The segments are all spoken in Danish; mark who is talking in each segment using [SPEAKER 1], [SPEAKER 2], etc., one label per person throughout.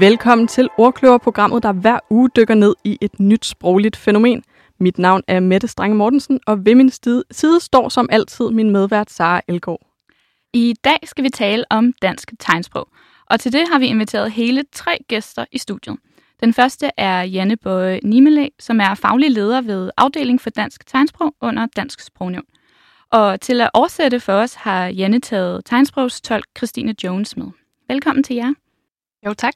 [SPEAKER 1] Velkommen til Ordkløver-programmet, der hver uge dykker ned i et nyt sprogligt fænomen. Mit navn er Mette Strange Mortensen, og ved min side står som altid min medvært Sara Elgård.
[SPEAKER 2] I dag skal vi tale om dansk tegnsprog, og til det har vi inviteret hele tre gæster i studiet. Den første er Janne Bøje Nimelæ, som er faglig leder ved afdeling for dansk tegnsprog under Dansk Sprognævn. Og til at oversætte for os har Janne taget tegnsprogstolk Christine Jones med. Velkommen til jer.
[SPEAKER 3] Jo, tak.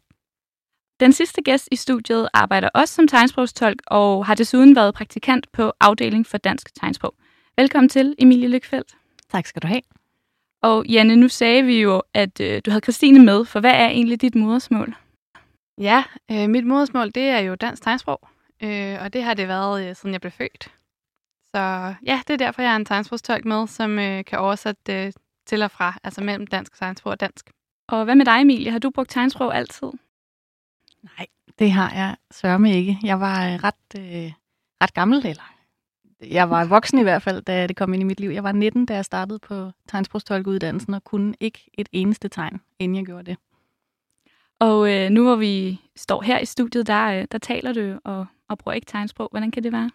[SPEAKER 2] Den sidste gæst i studiet arbejder også som tegnsprogstolk og har desuden været praktikant på afdeling for dansk tegnsprog. Velkommen til, Emilie Lykfeldt.
[SPEAKER 3] Tak skal du have.
[SPEAKER 2] Og Janne, nu sagde vi jo, at øh, du havde Christine med, for hvad er egentlig dit modersmål?
[SPEAKER 3] Ja, øh, mit modersmål det er jo dansk tegnsprog, øh, og det har det været, øh, siden jeg blev født. Så ja, det er derfor, jeg er en tegnsprogstolk med, som øh, kan oversætte øh, til og fra, altså mellem dansk tegnsprog og dansk.
[SPEAKER 2] Og hvad med dig, Emilie? Har du brugt tegnsprog altid?
[SPEAKER 4] Nej, det har jeg sørme ikke. Jeg var øh, ret, øh, ret gammel, eller jeg var voksen i hvert fald, da det kom ind i mit liv. Jeg var 19, da jeg startede på tegnsprogstolkeuddannelsen, og kunne ikke et eneste tegn, inden jeg gjorde det.
[SPEAKER 2] Og øh, nu hvor vi står her i studiet, der, øh, der taler du og, og bruger ikke tegnsprog. Hvordan kan det være?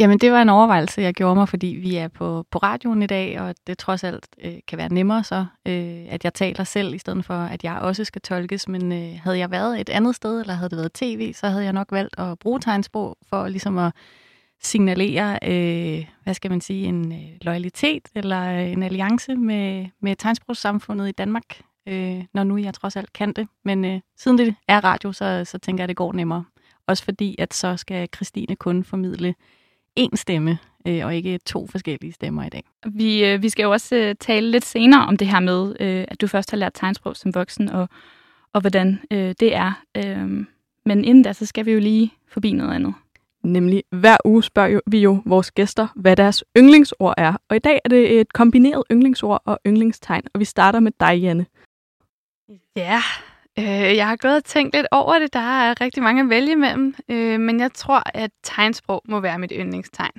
[SPEAKER 4] Jamen, det var en overvejelse, jeg gjorde mig, fordi vi er på, på radioen i dag, og det trods alt øh, kan være nemmere så, øh, at jeg taler selv, i stedet for, at jeg også skal tolkes. Men øh, havde jeg været et andet sted, eller havde det været tv, så havde jeg nok valgt at bruge tegnsprog for ligesom at signalere, øh, hvad skal man sige, en øh, loyalitet eller øh, en alliance med, med tegnsprogssamfundet i Danmark, øh, når nu jeg trods alt kan det. Men øh, siden det er radio, så, så tænker jeg, at det går nemmere. Også fordi, at så skal Christine kun formidle én stemme, øh, og ikke to forskellige stemmer i dag.
[SPEAKER 2] Vi, øh, vi skal jo også øh, tale lidt senere om det her med, øh, at du først har lært tegnsprog som voksen, og, og hvordan øh, det er. Øh, men inden da, så skal vi jo lige forbi noget andet.
[SPEAKER 1] Nemlig hver uge spørger vi jo vores gæster, hvad deres yndlingsord er. Og i dag er det et kombineret yndlingsord og yndlingstegn, og vi starter med dig, Janne.
[SPEAKER 3] Ja, øh, jeg har gået og tænkt lidt over det. Der er rigtig mange at vælge imellem, øh, men jeg tror, at tegnsprog må være mit yndlingstegn.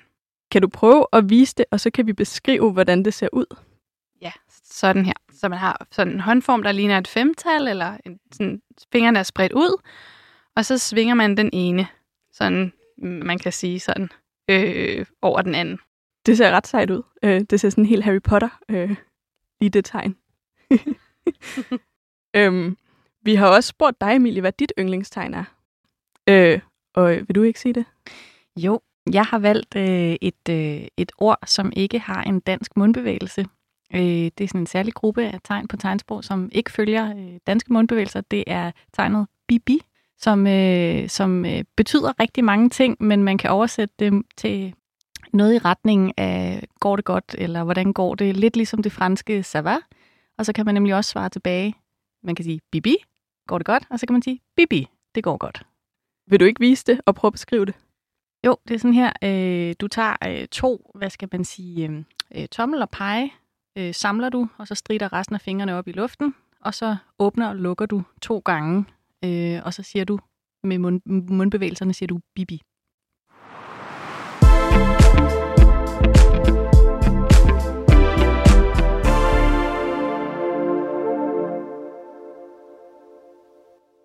[SPEAKER 1] Kan du prøve at vise det, og så kan vi beskrive, hvordan det ser ud?
[SPEAKER 3] Ja, sådan her. Så man har sådan en håndform, der ligner et femtal, eller en, sådan, fingrene er spredt ud, og så svinger man den ene, sådan man kan sige sådan, øh, over den anden.
[SPEAKER 1] Det ser ret sejt ud. Øh, det ser sådan helt Harry Potter øh, i det tegn. øhm, vi har også spurgt dig, Emilie, hvad dit yndlingstegn er. Øh, og vil du ikke sige det?
[SPEAKER 4] Jo, jeg har valgt øh, et, øh, et ord, som ikke har en dansk mundbevægelse. Øh, det er sådan en særlig gruppe af tegn på tegnsprog, som ikke følger øh, danske mundbevægelser. Det er tegnet bibi, som, øh, som øh, betyder rigtig mange ting, men man kan oversætte det til noget i retning af, går det godt, eller hvordan går det? Lidt ligesom det franske ça va. Og så kan man nemlig også svare tilbage. Man kan sige bibi, går det godt? Og så kan man sige bibi, det går godt.
[SPEAKER 1] Vil du ikke vise det og prøve at beskrive det?
[SPEAKER 4] Jo, det er sådan her. Øh, du tager øh, to, hvad skal man sige, øh, øh tommel og pege, øh, samler du, og så strider resten af fingrene op i luften, og så åbner og lukker du to gange, øh, og så siger du med mund, mundbevægelserne, siger du bibi.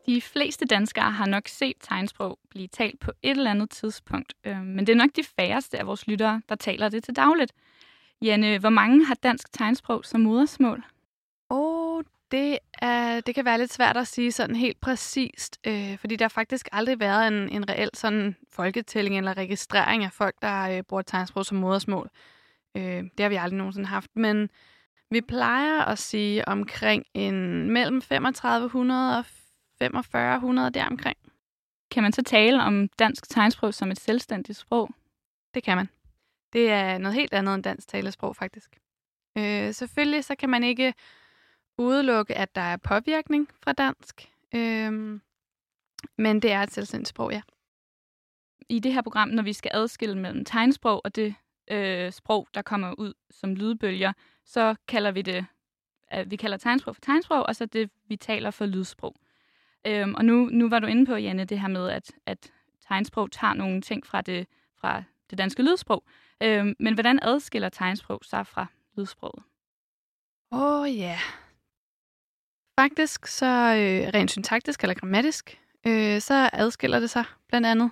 [SPEAKER 2] De fleste danskere har nok set tegnsprog blive talt på et eller andet tidspunkt, øh, men det er nok de færreste af vores lyttere, der taler det til dagligt. Janne, hvor mange har dansk tegnsprog som modersmål?
[SPEAKER 3] Åh, oh, det, er, det kan være lidt svært at sige sådan helt præcist, øh, fordi der har faktisk aldrig været en, en reel sådan folketælling eller registrering af folk, der øh, bruger tegnsprog som modersmål. Øh, det har vi aldrig nogensinde haft, men vi plejer at sige omkring en mellem 3500 og 4500 deromkring.
[SPEAKER 2] Kan man så tale om dansk tegnsprog som et selvstændigt sprog?
[SPEAKER 3] Det kan man. Det er noget helt andet end dansk talesprog, faktisk. Øh, selvfølgelig så kan man ikke udelukke, at der er påvirkning fra dansk, øh, men det er et selvstændigt sprog, ja.
[SPEAKER 2] I det her program, når vi skal adskille mellem tegnsprog og det øh, sprog, der kommer ud som lydbølger, så kalder vi det, at vi kalder tegnsprog for tegnsprog, og så det, vi taler for lydsprog. Øhm, og nu, nu var du inde på, Janne, det her med, at, at tegnsprog tager nogle ting fra det, fra det danske lydsprog. Øhm, men hvordan adskiller tegnsprog sig fra lydsproget?
[SPEAKER 3] Åh oh, ja. Yeah. Faktisk så øh, rent syntaktisk eller grammatisk, øh, så adskiller det sig blandt andet.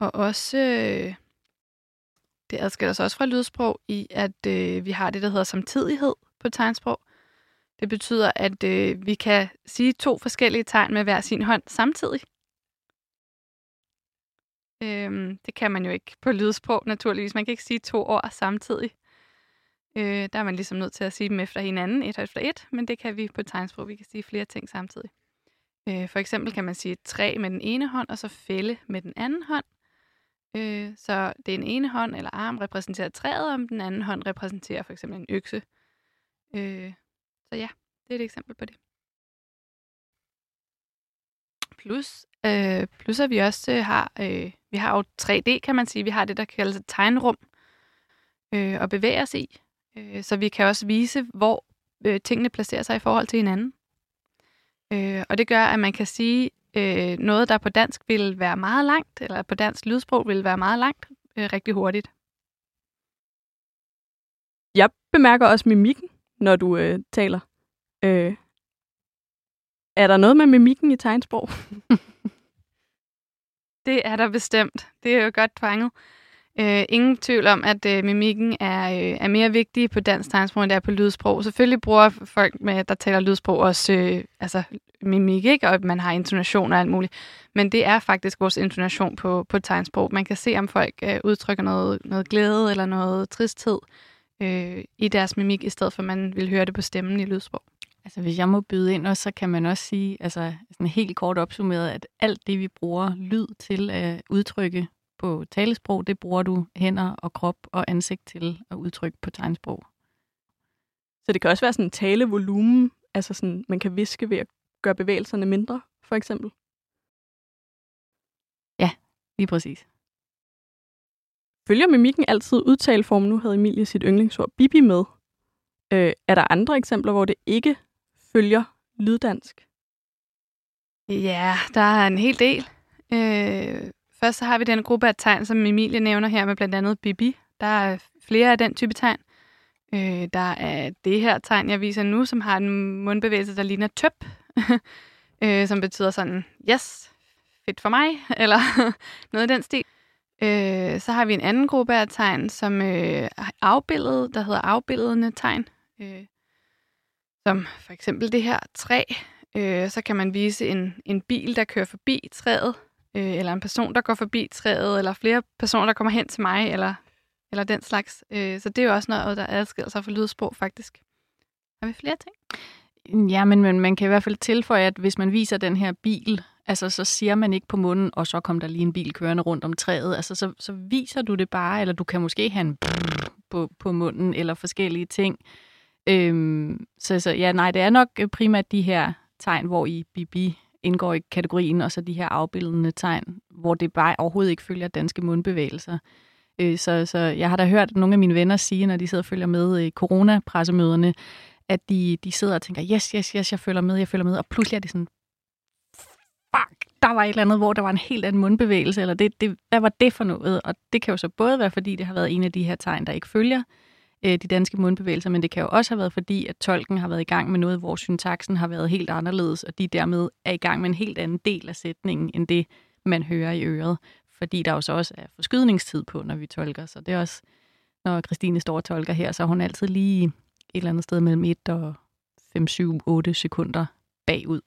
[SPEAKER 3] Og også, øh, det adskiller sig også fra lydsprog i, at øh, vi har det, der hedder samtidighed på tegnsprog. Det betyder, at øh, vi kan sige to forskellige tegn med hver sin hånd samtidig. Øhm, det kan man jo ikke på lydsprog, naturligvis. Man kan ikke sige to ord samtidig. Øh, der er man ligesom nødt til at sige dem efter hinanden, et efter et, men det kan vi på tegnsprog. Vi kan sige flere ting samtidig. Øh, for eksempel kan man sige træ med den ene hånd, og så fælde med den anden hånd. Øh, så den ene hånd eller arm repræsenterer træet, og den anden hånd repræsenterer for eksempel en økse. Øh, så ja, det er et eksempel på det. Plus, øh, plus at vi også øh, har, øh, vi har jo 3D, kan man sige. Vi har det, der kaldes et tegnrum øh, at bevæge os i. Øh, så vi kan også vise, hvor øh, tingene placerer sig i forhold til hinanden. Øh, og det gør, at man kan sige, øh, noget, der på dansk vil være meget langt, eller på dansk lydsprog vil være meget langt, øh, rigtig hurtigt.
[SPEAKER 1] Jeg bemærker også mimikken, når du øh, taler. Øh, er der noget med mimikken i tegnsprog?
[SPEAKER 3] det er der bestemt. Det er jo godt fanget. Øh, ingen tvivl om, at øh, mimikken er, øh, er mere vigtig på dansk tegnsprog, end det er på lydsprog. Selvfølgelig bruger folk, med, der taler lydsprog, også øh, altså, mimik, ikke? og man har intonation og alt muligt. Men det er faktisk vores intonation på, på tegnsprog. Man kan se, om folk øh, udtrykker noget, noget glæde eller noget tristhed øh, i deres mimik, i stedet for at man vil høre det på stemmen i lydsprog.
[SPEAKER 4] Altså hvis jeg må byde ind også, så kan man også sige, altså sådan helt kort opsummeret, at alt det, vi bruger lyd til at udtrykke på talesprog, det bruger du hænder og krop og ansigt til at udtrykke på tegnsprog.
[SPEAKER 1] Så det kan også være sådan en talevolumen, altså sådan, man kan viske ved at gøre bevægelserne mindre, for eksempel?
[SPEAKER 4] Ja, lige præcis.
[SPEAKER 1] Følger mimikken altid udtaleformen? Nu havde Emilie sit yndlingsord bibi med. Øh, er der andre eksempler, hvor det ikke følger lyddansk?
[SPEAKER 3] Ja, der er en hel del. Øh, først så har vi den gruppe af tegn, som Emilie nævner her med blandt andet bibi. Der er flere af den type tegn. Øh, der er det her tegn, jeg viser nu, som har en mundbevægelse, der ligner tøp, øh, som betyder sådan, yes, fedt for mig, eller noget i den stil. Øh, så har vi en anden gruppe af tegn, som øh, afbildet, der hedder afbildende tegn. Øh, som for eksempel det her træ. Øh, så kan man vise en, en bil, der kører forbi træet, øh, eller en person, der går forbi træet, eller flere personer, der kommer hen til mig, eller, eller den slags. Øh, så det er jo også noget, der adskiller sig fra lydsprog, faktisk. Har vi flere ting?
[SPEAKER 4] Ja, men, men man kan i hvert fald tilføje, at hvis man viser den her bil, altså så siger man ikke på munden, og så kom der lige en bil kørende rundt om træet. Altså så, så viser du det bare, eller du kan måske have en på, på munden, eller forskellige ting. Øhm, så, så ja, nej, det er nok øh, primært de her tegn, hvor i Bibi indgår i kategorien, og så de her afbildende tegn, hvor det bare overhovedet ikke følger danske mundbevægelser. Øh, så, så jeg har da hørt nogle af mine venner sige, når de sidder og følger med i coronapressemøderne, at de, de sidder og tænker, yes, yes, yes, jeg følger med, jeg følger med, og pludselig er det sådan, der var et eller andet, hvor der var en helt anden mundbevægelse, eller det, det, hvad var det for noget? Og det kan jo så både være, fordi det har været en af de her tegn, der ikke følger øh, de danske mundbevægelser, men det kan jo også have været, fordi at tolken har været i gang med noget, hvor syntaksen har været helt anderledes, og de dermed er i gang med en helt anden del af sætningen, end det, man hører i øret. Fordi der jo så også er forskydningstid på, når vi tolker, så det er også, når Christine står og tolker her, så er hun altid lige et eller andet sted mellem 1 og 5, 7, 8 sekunder bagud.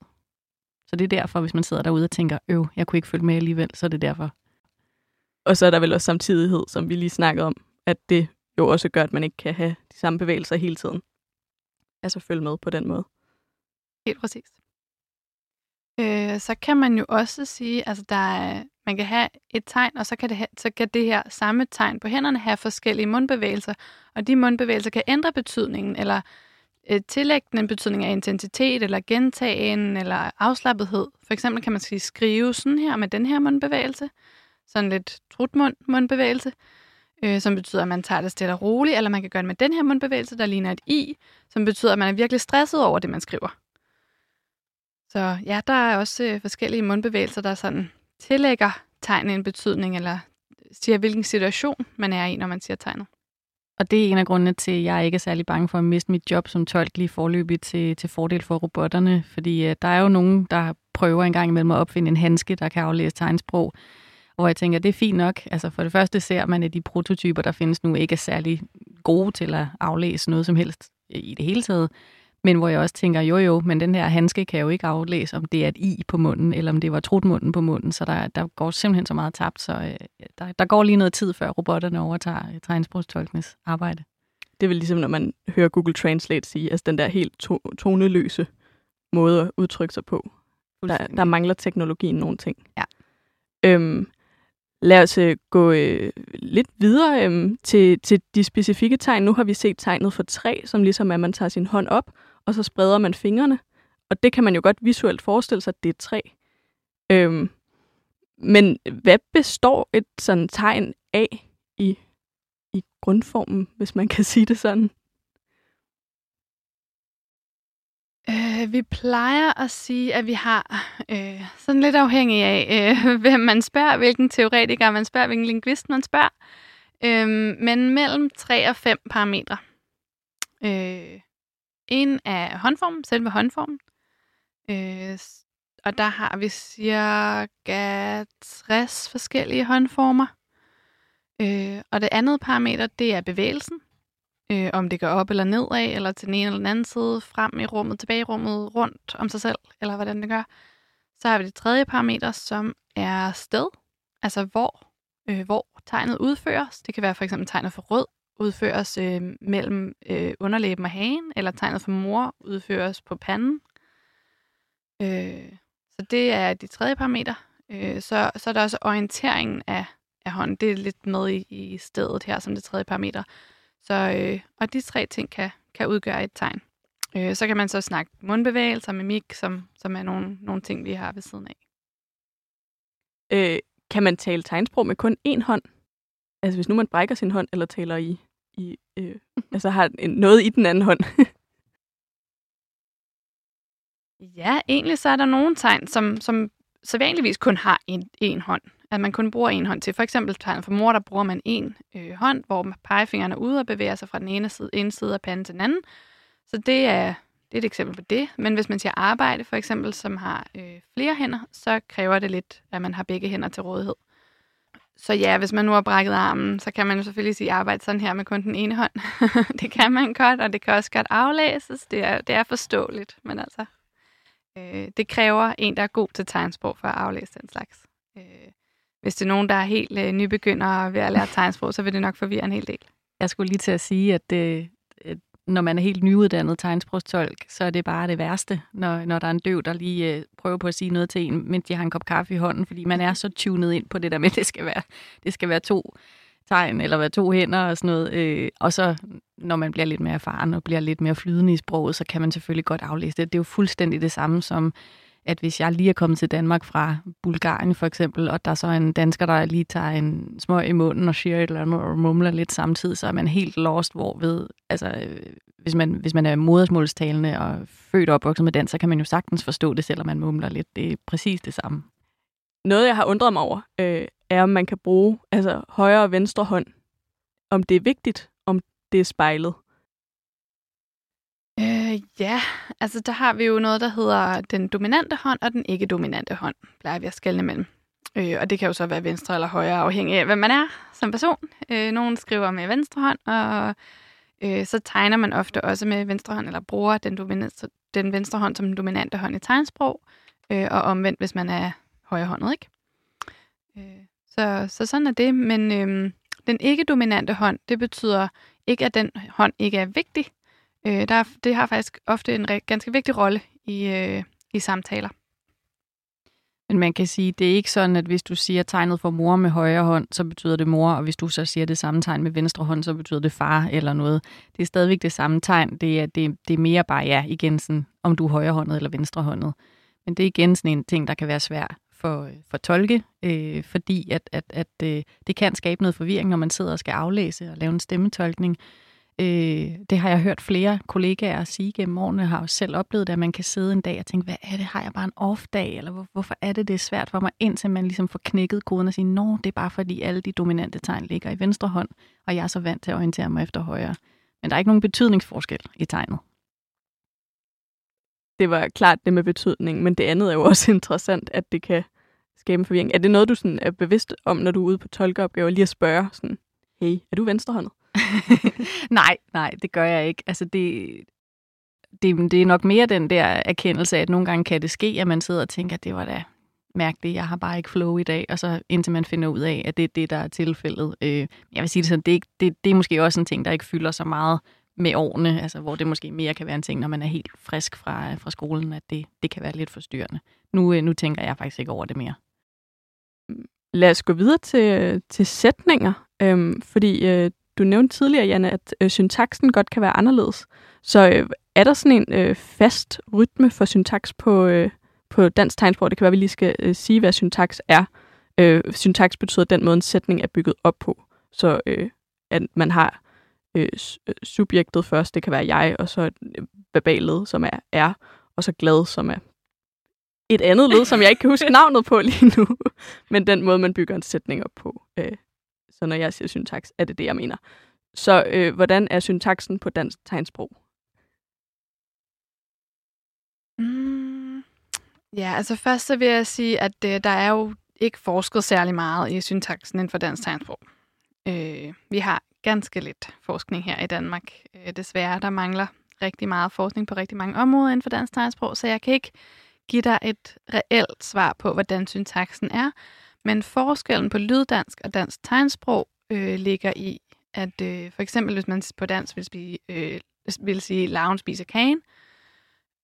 [SPEAKER 4] Så det er derfor, hvis man sidder derude og tænker, øv, jeg kunne ikke følge med alligevel, så er det derfor.
[SPEAKER 1] Og så er der vel også samtidighed, som vi lige snakkede om, at det jo også gør, at man ikke kan have de samme bevægelser hele tiden. Altså følge med på den måde.
[SPEAKER 3] Helt præcis. Øh, så kan man jo også sige, altså der er, man kan have et tegn, og så kan, det have, så kan det her samme tegn på hænderne have forskellige mundbevægelser, og de mundbevægelser kan ændre betydningen, eller øh, tillægge den en betydning af intensitet, eller gentagen, eller afslappethed. For eksempel kan man sige skrive sådan her med den her mundbevægelse, sådan lidt trutmund mundbevægelse, øh, som betyder, at man tager det stille og roligt, eller man kan gøre det med den her mundbevægelse, der ligner et i, som betyder, at man er virkelig stresset over det, man skriver. Så ja, der er også øh, forskellige mundbevægelser, der sådan tillægger tegnet en betydning, eller siger, hvilken situation man er i, når man siger tegnet.
[SPEAKER 4] Og det er en af grundene til, at jeg ikke er særlig bange for at miste mit job som tolk lige forløbig til, til fordel for robotterne. Fordi øh, der er jo nogen, der prøver en gang imellem at opfinde en handske, der kan aflæse tegnsprog. Hvor jeg tænker, det er fint nok. Altså for det første ser man, at de prototyper, der findes nu, ikke er særlig gode til at aflæse noget som helst i det hele taget. Men hvor jeg også tænker, jo jo, men den her handske kan jo ikke aflæse, om det er et i på munden, eller om det var trutmunden på munden. Så der, der går simpelthen så meget tabt, så øh, der, der går lige noget tid, før robotterne overtager øh, tegnsprogstolkenes arbejde.
[SPEAKER 1] Det er vel ligesom, når man hører Google Translate sige, altså den der helt to- toneløse måde at udtrykke sig på. Der, der mangler teknologien nogle ting.
[SPEAKER 4] Ja.
[SPEAKER 1] Øhm, lad os øh, gå øh, lidt videre øh, til, til de specifikke tegn. Nu har vi set tegnet for træ, som ligesom er, at man tager sin hånd op, og så spreder man fingrene. Og det kan man jo godt visuelt forestille sig, at det er et træ. Øhm, men hvad består et sådan tegn af i, i grundformen, hvis man kan sige det sådan?
[SPEAKER 3] Øh, vi plejer at sige, at vi har, øh, sådan lidt afhængig af, øh, hvem man spørger, hvilken teoretiker man spørger, hvilken lingvist man spørger, øh, men mellem 3 og 5 parametre. Øh, en er håndformen, selve håndformen. Øh, og der har vi cirka 60 forskellige håndformer. Øh, og det andet parameter, det er bevægelsen. Øh, om det går op eller nedad, eller til den ene eller den anden side, frem i rummet, tilbage i rummet, rundt om sig selv, eller hvordan det gør. Så har vi det tredje parameter, som er sted. Altså hvor, øh, hvor tegnet udføres. Det kan være for eksempel tegnet for rød, udføres øh, mellem øh, underlæben og hagen, eller tegnet for mor udføres på panden. Øh, så det er de tredje parametre. Øh, så, så er der også orienteringen af, af hånden. Det er lidt med i, i stedet her som det tredje parameter. Så, øh, og de tre ting kan, kan udgøre et tegn. Øh, så kan man så snakke mundbevægelser, mimik, som, som er nogle, nogle ting, vi har ved siden af.
[SPEAKER 1] Øh, kan man tale tegnsprog med kun én hånd? Altså hvis nu man brækker sin hånd, eller taler i i, øh, altså har en, noget i den anden hånd.
[SPEAKER 3] ja, egentlig så er der nogle tegn, som, som sædvanligvis kun har en, en hånd. At man kun bruger en hånd til. For eksempel tegn for mor, der bruger man en øh, hånd, hvor pegefingeren er ude og bevæger sig fra den ene side, ene side af panden til den anden. Så det er, det er et eksempel på det. Men hvis man siger arbejde, for eksempel, som har øh, flere hænder, så kræver det lidt, at man har begge hænder til rådighed. Så ja, hvis man nu har brækket armen, så kan man jo selvfølgelig sige, arbejde sådan her med kun den ene hånd. det kan man godt, og det kan også godt aflæses. Det er, det er forståeligt, men altså, øh, det kræver en, der er god til tegnsprog for at aflæse den slags. Øh, hvis det er nogen, der er helt øh, nybegynder ved at lære tegnsprog, så vil det nok forvirre en hel del.
[SPEAKER 4] Jeg skulle lige til at sige, at det, når man er helt nyuddannet tegnsprogstolk, så er det bare det værste, når, når der er en døv, der lige øh, prøver på at sige noget til en, mens de har en kop kaffe i hånden, fordi man er så tunet ind på det der med, at det skal være, det skal være to tegn, eller være to hænder og sådan noget. Øh, og så, når man bliver lidt mere erfaren og bliver lidt mere flydende i sproget, så kan man selvfølgelig godt aflæse det. Det er jo fuldstændig det samme som at hvis jeg lige er kommet til Danmark fra Bulgarien for eksempel, og der er så en dansker, der lige tager en små i munden og siger et eller andet og mumler lidt samtidig, så er man helt lost, hvor ved, altså, øh, hvis man, hvis man er modersmålstalende og født og opvokset med dansk, så kan man jo sagtens forstå det, selvom man mumler lidt. Det er præcis det samme.
[SPEAKER 1] Noget, jeg har undret mig over, øh, er, om man kan bruge altså, højre og venstre hånd. Om det er vigtigt, om det er spejlet.
[SPEAKER 3] Øh, ja, altså der har vi jo noget, der hedder den dominante hånd og den ikke-dominante hånd, plejer vi at skelne imellem. Øh, og det kan jo så være venstre eller højre, afhængig af, hvem man er som person. Øh, nogen skriver med venstre hånd, og øh, så tegner man ofte også med venstre hånd, eller bruger den, dominante, den venstre hånd som den dominante hånd i tegnsprog, øh, og omvendt, hvis man er højrehåndet, ikke? Øh, så, så sådan er det, men øh, den ikke-dominante hånd, det betyder ikke, at den hånd ikke er vigtig, Øh, der, det har faktisk ofte en ganske vigtig rolle i, øh, i samtaler.
[SPEAKER 4] Men man kan sige, det er ikke sådan, at hvis du siger tegnet for mor med højre hånd, så betyder det mor, og hvis du så siger det samme tegn med venstre hånd, så betyder det far eller noget. Det er stadigvæk det samme tegn. Det er, det, det er mere bare, ja, igen, sådan, om du er højrehåndet eller venstrehåndet. Men det er igen sådan en ting, der kan være svær for, for tolke, øh, fordi at, at, at øh, det kan skabe noget forvirring, når man sidder og skal aflæse og lave en stemmetolkning. Øh, det har jeg hørt flere kollegaer sige gennem årene, har jo selv oplevet det, at man kan sidde en dag og tænke, hvad er det, har jeg bare en off-dag, eller hvor, hvorfor er det, det er svært for mig, indtil man ligesom får knækket koden og siger, nå, det er bare fordi alle de dominante tegn ligger i venstre hånd, og jeg er så vant til at orientere mig efter højre. Men der er ikke nogen betydningsforskel i tegnet.
[SPEAKER 1] Det var klart det med betydning, men det andet er jo også interessant, at det kan skabe forvirring. Er det noget, du sådan er bevidst om, når du er ude på tolkeopgaver, lige at spørge sådan, hey, er du venstrehåndet?
[SPEAKER 4] nej, nej, det gør jeg ikke. Altså det, det, det er nok mere den der erkendelse af, at nogle gange kan det ske, at man sidder og tænker, at det var da mærkeligt, jeg har bare ikke flow i dag, og så indtil man finder ud af, at det er det, der er tilfældet. Øh, jeg vil sige det sådan, det er, ikke, det, det er måske også en ting, der ikke fylder så meget med årene, altså hvor det måske mere kan være en ting, når man er helt frisk fra, fra skolen, at det, det kan være lidt forstyrrende. Nu, øh, nu tænker jeg faktisk ikke over det mere.
[SPEAKER 1] Lad os gå videre til, til sætninger, øhm, fordi øh, du nævnte tidligere, Janne, at øh, syntaksen godt kan være anderledes. Så øh, er der sådan en øh, fast rytme for syntaks på, øh, på dansk tegnsprog? Det kan være, at vi lige skal øh, sige, hvad syntaks er. Øh, syntaks betyder den måde, en sætning er bygget op på. Så øh, at man har øh, øh subjektet først, det kan være jeg, og så øh, verbalet, som er er, og så glad, som er et andet led, som jeg ikke kan huske navnet på lige nu. Men den måde, man bygger en sætning op på. Øh, så når jeg siger syntaks, er det det, jeg mener. Så øh, hvordan er syntaksen på dansk tegnsprog?
[SPEAKER 3] Mm, ja, altså først så vil jeg sige, at øh, der er jo ikke forsket særlig meget i syntaksen inden for dansk tegnsprog. Øh, vi har ganske lidt forskning her i Danmark. Øh, desværre, der mangler rigtig meget forskning på rigtig mange områder inden for dansk tegnsprog, så jeg kan ikke give dig et reelt svar på, hvordan syntaksen er. Men forskellen på lyddansk og dansk tegnsprog øh, ligger i, at øh, for eksempel hvis man på dansk vil, spise, øh, vil sige, laven spiser kagen,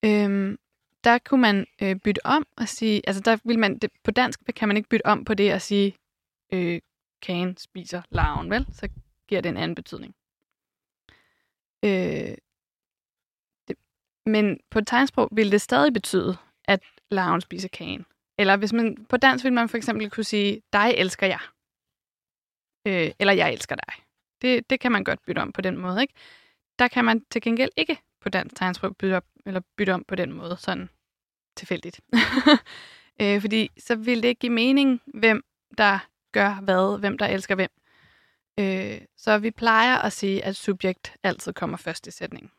[SPEAKER 3] øh, der kunne man øh, bytte om og sige, altså der vil man, det, på dansk kan man ikke bytte om på det og sige, øh, kagen spiser larven, vel? Så giver det en anden betydning. Øh, det, men på tegnsprog vil det stadig betyde, at larven spiser kagen. Eller hvis man på dansk vil man for eksempel kunne sige, dig elsker jeg. Øh, eller jeg elsker dig. Det, det kan man godt bytte om på den måde. Ikke? Der kan man til gengæld ikke på dansk tegnsprog bytte, op, eller bytte om på den måde, sådan tilfældigt. øh, fordi så vil det ikke give mening, hvem der gør hvad, hvem der elsker hvem. Øh, så vi plejer at sige, at subjekt altid kommer først i sætningen.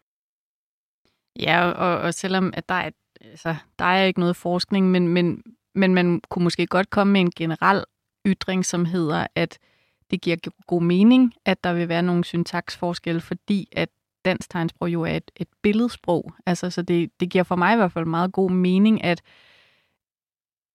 [SPEAKER 4] Ja, og, og selvom at der er, altså, der er ikke noget forskning, men, men men man kunne måske godt komme med en generel ytring, som hedder, at det giver god mening, at der vil være nogle syntaksforskelle, fordi at dansk tegnsprog jo er et, et billedsprog. Altså, så det, det giver for mig i hvert fald meget god mening, at,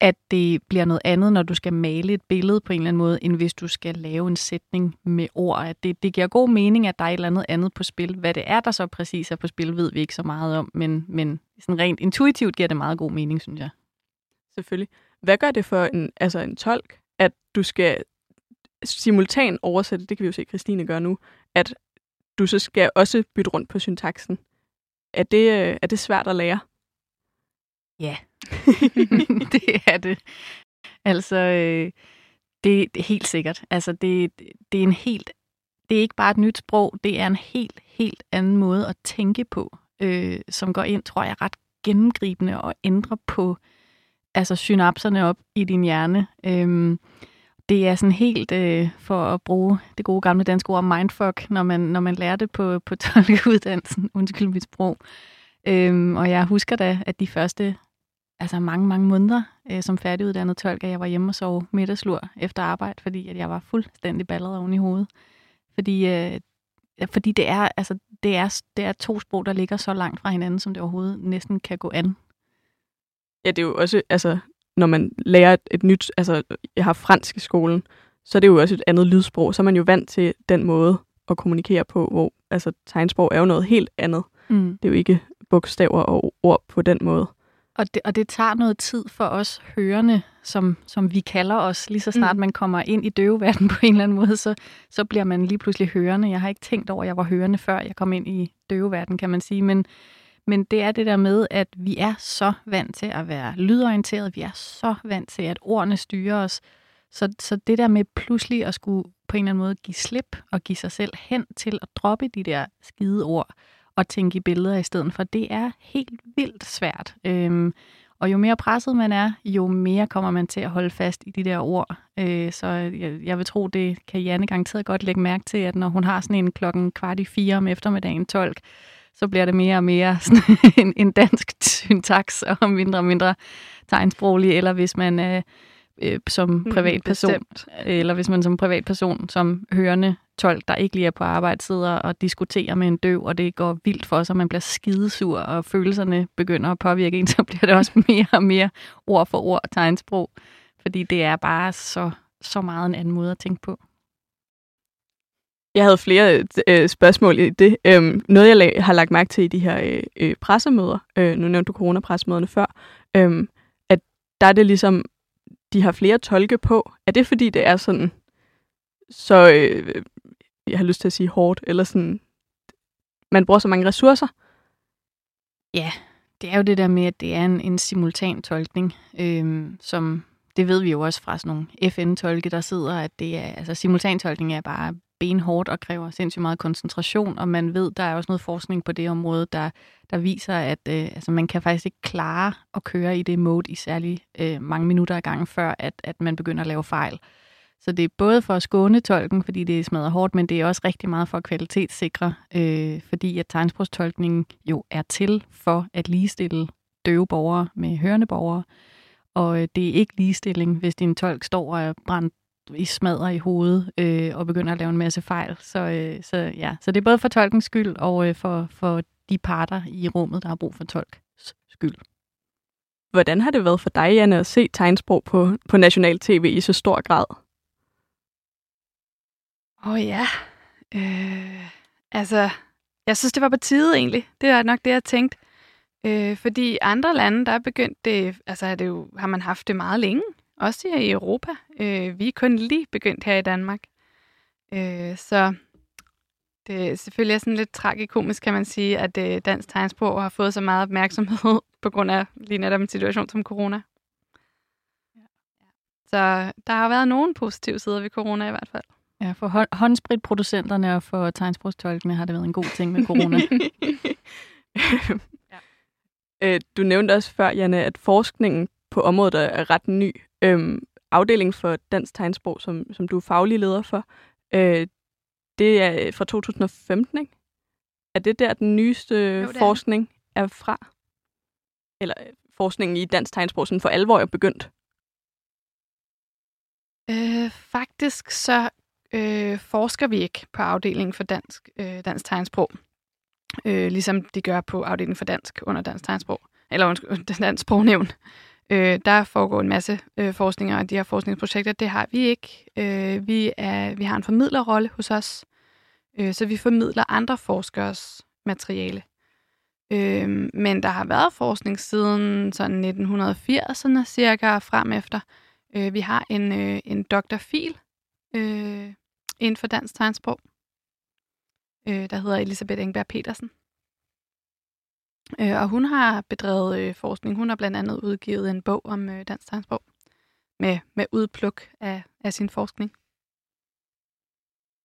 [SPEAKER 4] at det bliver noget andet, når du skal male et billede på en eller anden måde, end hvis du skal lave en sætning med ord. At det, det giver god mening, at der er et eller andet andet på spil. Hvad det er, der så præcis er på spil, ved vi ikke så meget om, men, men sådan rent intuitivt giver det meget god mening, synes jeg
[SPEAKER 1] selvfølgelig. Hvad gør det for en, altså en tolk, at du skal simultan oversætte, det kan vi jo se, Christine gør nu, at du så skal også bytte rundt på syntaksen. Er det, øh, er det svært at lære?
[SPEAKER 4] Ja, det er det. Altså, øh, det, det er helt sikkert. Altså, det, det er en helt, det er ikke bare et nyt sprog, det er en helt, helt anden måde at tænke på, øh, som går ind, tror jeg, ret gennemgribende og ændrer på øh, altså synapserne op i din hjerne. Øhm, det er sådan helt øh, for at bruge det gode gamle danske ord mindfuck, når man, når man lærer det på, på tolkeuddannelsen. Undskyld mit sprog. Øhm, og jeg husker da, at de første altså mange, mange måneder øh, som færdiguddannet tolk, at jeg var hjemme og sov middagslur efter arbejde, fordi at jeg var fuldstændig balleret oven i hovedet. Fordi, øh, fordi det, er, altså, det, er, det er to sprog, der ligger så langt fra hinanden, som det overhovedet næsten kan gå an.
[SPEAKER 1] Ja, det er jo også, altså, når man lærer et, et nyt, altså, jeg har fransk i skolen, så er det jo også et andet lydsprog, så er man jo vant til den måde at kommunikere på, hvor altså, tegnsprog er jo noget helt andet. Mm. Det er jo ikke bogstaver og ord på den måde.
[SPEAKER 4] Og det, og det tager noget tid for os hørende, som, som vi kalder os. Lige så snart mm. man kommer ind i døveverdenen på en eller anden måde, så, så bliver man lige pludselig hørende. Jeg har ikke tænkt over, at jeg var hørende, før jeg kom ind i døveverdenen, kan man sige. Men, men det er det der med, at vi er så vant til at være lydorienteret, vi er så vant til, at ordene styrer os, Så, så det der med pludselig at skulle på en eller anden måde give slip og give sig selv hen til at droppe de der skide ord og tænke i billeder i stedet for, det er helt vildt svært. Øhm, og jo mere presset man er, jo mere kommer man til at holde fast i de der ord. Øh, så jeg, jeg vil tro, det kan Janne garanteret godt lægge mærke til, at når hun har sådan en klokken kvart i fire om eftermiddagen tolk, så bliver det mere og mere sådan en, en dansk syntaks og mindre og mindre tegnsproglig, eller hvis man øh, øh, som mm, privatperson, Bestemt. eller hvis man som privatperson, som hørende tolk, der ikke lige er på arbejde, sidder og diskuterer med en døv, og det går vildt for sig, man bliver skidesur, og følelserne begynder at påvirke en, så bliver det også mere og mere ord for ord tegnsprog, fordi det er bare så, så meget en anden måde at tænke på.
[SPEAKER 1] Jeg havde flere øh, spørgsmål i det. Øhm, noget, jeg lag, har lagt mærke til i de her øh, øh pressemøder, øh, nu nævnte du coronapressemøderne før, øh, at der er det ligesom, de har flere tolke på. Er det fordi, det er sådan, så, øh, jeg har lyst til at sige hårdt, eller sådan, man bruger så mange ressourcer?
[SPEAKER 4] Ja, det er jo det der med, at det er en, en simultan tolkning, øh, som det ved vi jo også fra sådan nogle FN-tolke, der sidder, at det er, altså simultantolkning er bare benhårdt og kræver sindssygt meget koncentration, og man ved, der er også noget forskning på det område, der, der viser, at øh, altså, man kan faktisk ikke klare at køre i det mode i særlig øh, mange minutter ad gangen, før at, at man begynder at lave fejl. Så det er både for at skåne tolken, fordi det er hårdt, men det er også rigtig meget for at kvalitetssikre, øh, fordi at tegnsprogstolkningen jo er til for at ligestille døve borgere med hørende borgere. Og øh, det er ikke ligestilling, hvis din tolk står og er brændt i smadrer i hovedet øh, og begynder at lave en masse fejl. Så, øh, så, ja. så det er både for tolkens skyld og øh, for, for de parter i rummet, der har brug for tolks skyld.
[SPEAKER 1] Hvordan har det været for dig, Janne, at se tegnsprog på, på national tv i så stor grad?
[SPEAKER 3] Åh oh, ja. Øh, altså, jeg synes, det var på tide egentlig. Det er nok det, jeg tænkte. Øh, fordi i andre lande, der er begyndt det, altså er det jo, har man haft det meget længe også i Europa. Øh, vi er kun lige begyndt her i Danmark. Øh, så det er selvfølgelig sådan lidt tragikomisk, kan man sige, at øh, dansk tegnsprog har fået så meget opmærksomhed på grund af lige netop en situation som corona. Så der har været nogle positive sider ved corona i hvert fald.
[SPEAKER 4] Ja, for håndspritproducenterne og for tegnsprogstolkene har det været en god ting med corona.
[SPEAKER 1] ja. Øh, du nævnte også før, Janne, at forskningen på området er ret ny øhm, afdeling for dansk tegnsprog, som, som du er faglig leder for, øh, det er fra 2015, ikke? Er det der, den nyeste jo, forskning er. er fra? Eller øh, forskningen i dansk tegnsprog sådan for alvor er begyndt?
[SPEAKER 3] Øh, faktisk så øh, forsker vi ikke på afdelingen for dansk, øh, dansk tegnsprog, øh, ligesom de gør på afdelingen for dansk under dansk tegnsprog, eller undskyld, dansk sprognævn. Øh, der foregår en masse øh, forskninger, og de her forskningsprojekter, det har vi ikke. Øh, vi, er, vi har en formidlerrolle hos os, øh, så vi formidler andre forskers materiale. Øh, men der har været forskning siden sådan 1980'erne cirka frem efter. Øh, vi har en, øh, en doktorfil øh, inden for dansk tegnsprog, øh, der hedder Elisabeth Engberg Petersen. Øh, og hun har bedrevet øh, forskning. Hun har blandt andet udgivet en bog om øh, dansk tegnsprog med, med udpluk af, af sin forskning.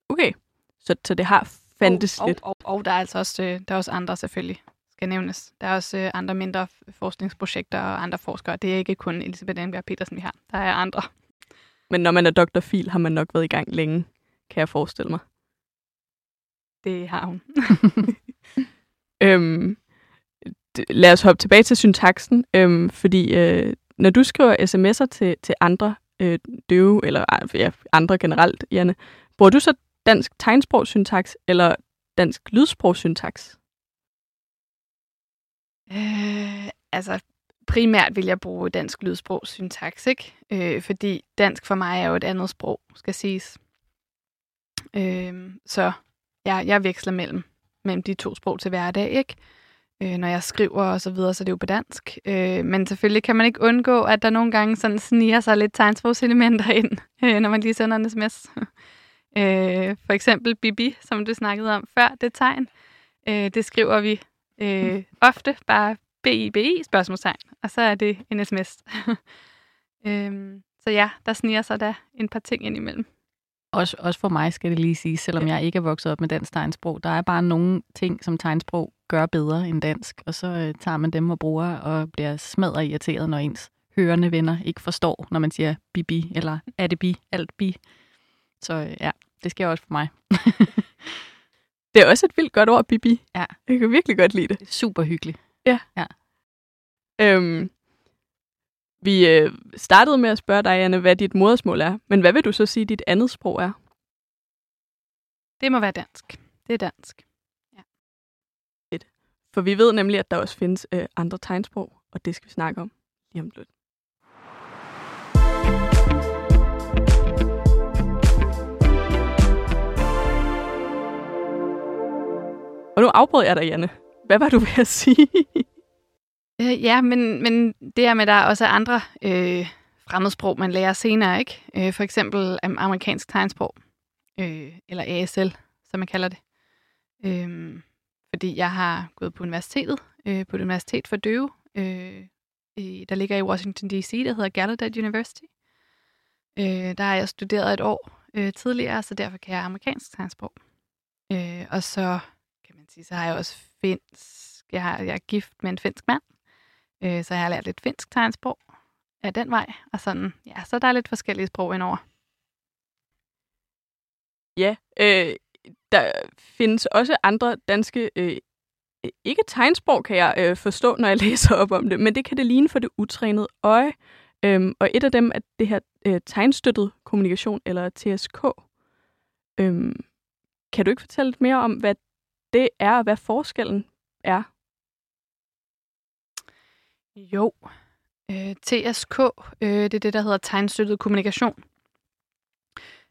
[SPEAKER 1] Okay, så, så det har fandtes
[SPEAKER 3] og,
[SPEAKER 1] lidt.
[SPEAKER 3] Og, og, og der er altså også, øh, der er også andre selvfølgelig, skal nævnes. Der er også øh, andre mindre forskningsprojekter og andre forskere. Det er ikke kun Elisabeth Enberg Petersen, vi har. Der er andre.
[SPEAKER 1] Men når man er Dr. Fil, har man nok været i gang længe, kan jeg forestille mig.
[SPEAKER 3] Det har hun.
[SPEAKER 1] øhm, lad os hoppe tilbage til syntaksen, øhm, fordi øh, når du skriver sms'er til, til andre øh, døve, eller ja, andre generelt, Janne, bruger du så dansk tegnsprogssyntaks eller dansk lydsprogssyntaks?
[SPEAKER 3] Øh, altså, primært vil jeg bruge dansk lydsprogssyntaks, ikke? Øh, fordi dansk for mig er jo et andet sprog, skal siges. Øh, så ja, jeg veksler mellem, mellem de to sprog til hverdag, ikke? Øh, når jeg skriver og så videre, så det er jo på dansk. Øh, men selvfølgelig kan man ikke undgå, at der nogle gange sådan sniger sig lidt tegnsprogselementer ind, øh, når man lige sender en sms. øh, for eksempel Bibi, som du snakkede om før, det tegn. Øh, det skriver vi øh, ofte bare B-I-B-I, spørgsmålstegn, og så er det en sms. øh, så så ja, der sniger sig da en par ting ind imellem.
[SPEAKER 4] Også, også for mig skal det lige sige, selvom jeg ikke er vokset op med dansk tegnsprog, der er bare nogle ting, som tegnsprog gør bedre end dansk, og så øh, tager man dem og bruger og bliver smadret irriteret, når ens hørende venner ikke forstår, når man siger bibi, eller er det bi, alt bi. Så øh, ja, det sker også for mig.
[SPEAKER 1] Det er også et vildt godt ord, Bibi.
[SPEAKER 4] Ja.
[SPEAKER 1] Jeg kan virkelig godt lide det.
[SPEAKER 4] Det er super hyggeligt.
[SPEAKER 1] Øhm, vi øh, startede med at spørge dig, Anne, hvad dit modersmål er. Men hvad vil du så sige, dit andet sprog er?
[SPEAKER 3] Det må være dansk. Det er dansk.
[SPEAKER 1] For vi ved nemlig, at der også findes øh, andre tegnsprog, og det skal vi snakke om lige om lidt. Og nu afbrød jeg dig, Janne. Hvad var du ved at sige?
[SPEAKER 3] Øh, ja, men, men det er med, at der også er andre øh, fremmedsprog, man lærer senere, ikke? Øh, for eksempel amerikansk tegnsprog, øh, eller ASL, som man kalder det. Øh, fordi jeg har gået på universitetet, øh, på et universitet for døve, øh, der ligger i Washington D.C., der hedder Gallaudet University. Øh, der har jeg studeret et år øh, tidligere, så derfor kan jeg amerikansk tegnsprog. Øh, og så kan man sige, så har jeg også finsk. Jeg, har, jeg er gift med en finsk mand, øh, så jeg har lært lidt finsk tegnsprog af den vej. Og sådan, ja, så der er lidt forskellige sprog indover.
[SPEAKER 1] Ja, øh, der findes også andre danske, øh, ikke tegnsprog, kan jeg øh, forstå, når jeg læser op om det, men det kan det ligne for det utrænede øje. Øhm, og et af dem er det her øh, tegnstøttet kommunikation, eller TSK. Øhm, kan du ikke fortælle lidt mere om, hvad det er, og hvad forskellen er?
[SPEAKER 3] Jo. Øh, TSK, øh, det er det, der hedder tegnstøttet kommunikation.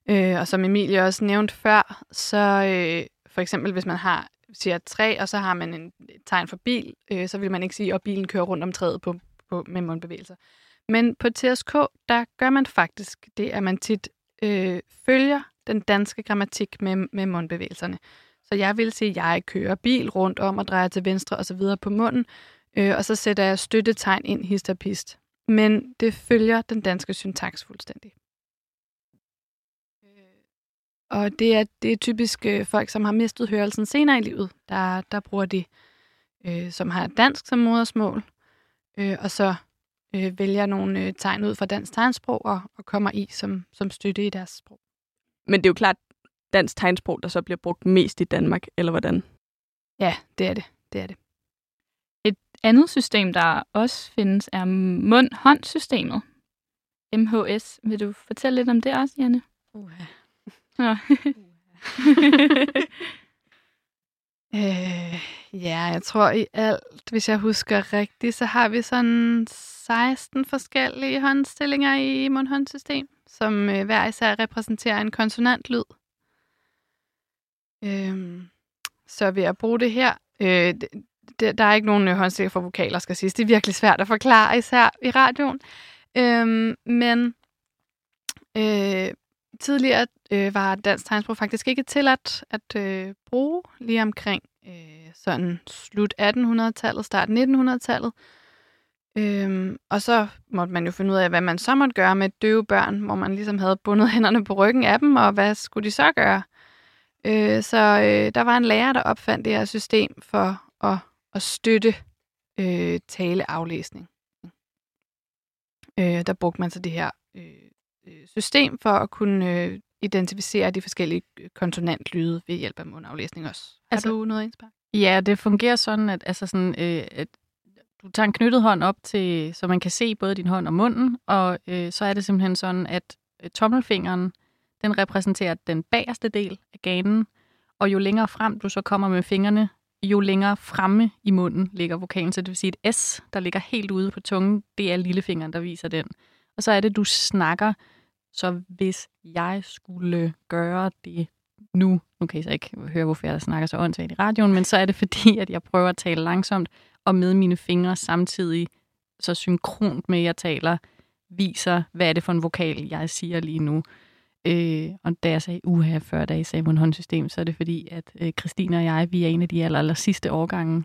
[SPEAKER 3] Øh, og som Emilie også nævnte før, så øh, for eksempel hvis man har siger træ, og så har man en tegn for bil, øh, så vil man ikke sige, at bilen kører rundt om træet på, på, med mundbevægelser. Men på TSK, der gør man faktisk det, at man tit øh, følger den danske grammatik med, med mundbevægelserne. Så jeg vil sige, at jeg kører bil rundt om og drejer til venstre og så videre på munden, øh, og så sætter jeg støttetegn ind hist og pist. Men det følger den danske syntaks fuldstændig. Øh, Og det er, det er typisk øh, folk, som har mistet hørelsen senere i livet, der, der bruger det, øh, som har dansk som modersmål, øh, og så øh, vælger nogle øh, tegn ud fra dansk tegnsprog og, og kommer i som, som støtte i deres sprog.
[SPEAKER 1] Men det er jo klart dansk tegnsprog, der så bliver brugt mest i Danmark, eller hvordan?
[SPEAKER 3] Ja, det er det. Det er det.
[SPEAKER 2] andet system, der også findes, er mund-hånd-systemet. MHS. Vil du fortælle lidt om det også, Janne?
[SPEAKER 3] Uh-huh.
[SPEAKER 2] Nå.
[SPEAKER 3] Øh, ja, jeg tror i alt, hvis jeg husker rigtigt, så har vi sådan 16 forskellige håndstillinger i mundhåndsystem, som øh, hver især repræsenterer en konsonantlyd. Øh, så ved at bruge det her, øh, det, der er ikke nogen øh, håndstillinger for vokaler, skal siges. Det er virkelig svært at forklare, især i radioen. Øh, men øh, tidligere øh, var dansk tegnsprog faktisk ikke tilladt at øh, bruge lige omkring øh, sådan slut 1800-tallet, start 1900-tallet. Øhm, og så måtte man jo finde ud af, hvad man så måtte gøre med døve børn, hvor man ligesom havde bundet hænderne på ryggen af dem, og hvad skulle de så gøre? Øh, så øh, der var en lærer, der opfandt det her system for at, at støtte øh, taleaflæsning. Øh, der brugte man så det her øh, øh, system for at kunne øh, identificere de forskellige øh, konsonantlyde ved hjælp af mundaflæsning også. Har
[SPEAKER 4] Altså-
[SPEAKER 3] du noget indspark?
[SPEAKER 4] Ja, det fungerer sådan, at, altså sådan, øh, at du tager en knyttet hånd op, til, så man kan se både din hånd og munden, og øh, så er det simpelthen sådan, at øh, tommelfingeren, den repræsenterer den bagerste del af ganen, og jo længere frem du så kommer med fingrene, jo længere fremme i munden ligger vokalen. Så det vil sige, et S, der ligger helt ude på tungen, det er lillefingeren, der viser den. Og så er det, du snakker, så hvis jeg skulle gøre det nu, nu kan I så ikke høre, hvorfor jeg snakker så åndssvagt i radioen, men så er det fordi, at jeg prøver at tale langsomt, og med mine fingre samtidig så synkront med, at jeg taler, viser, hvad er det for en vokal, jeg siger lige nu. Øh, og da jeg sagde uha før, da I sagde mundhåndsystem, så er det fordi, at øh, Christine og jeg, vi er en af de aller, aller sidste årgange,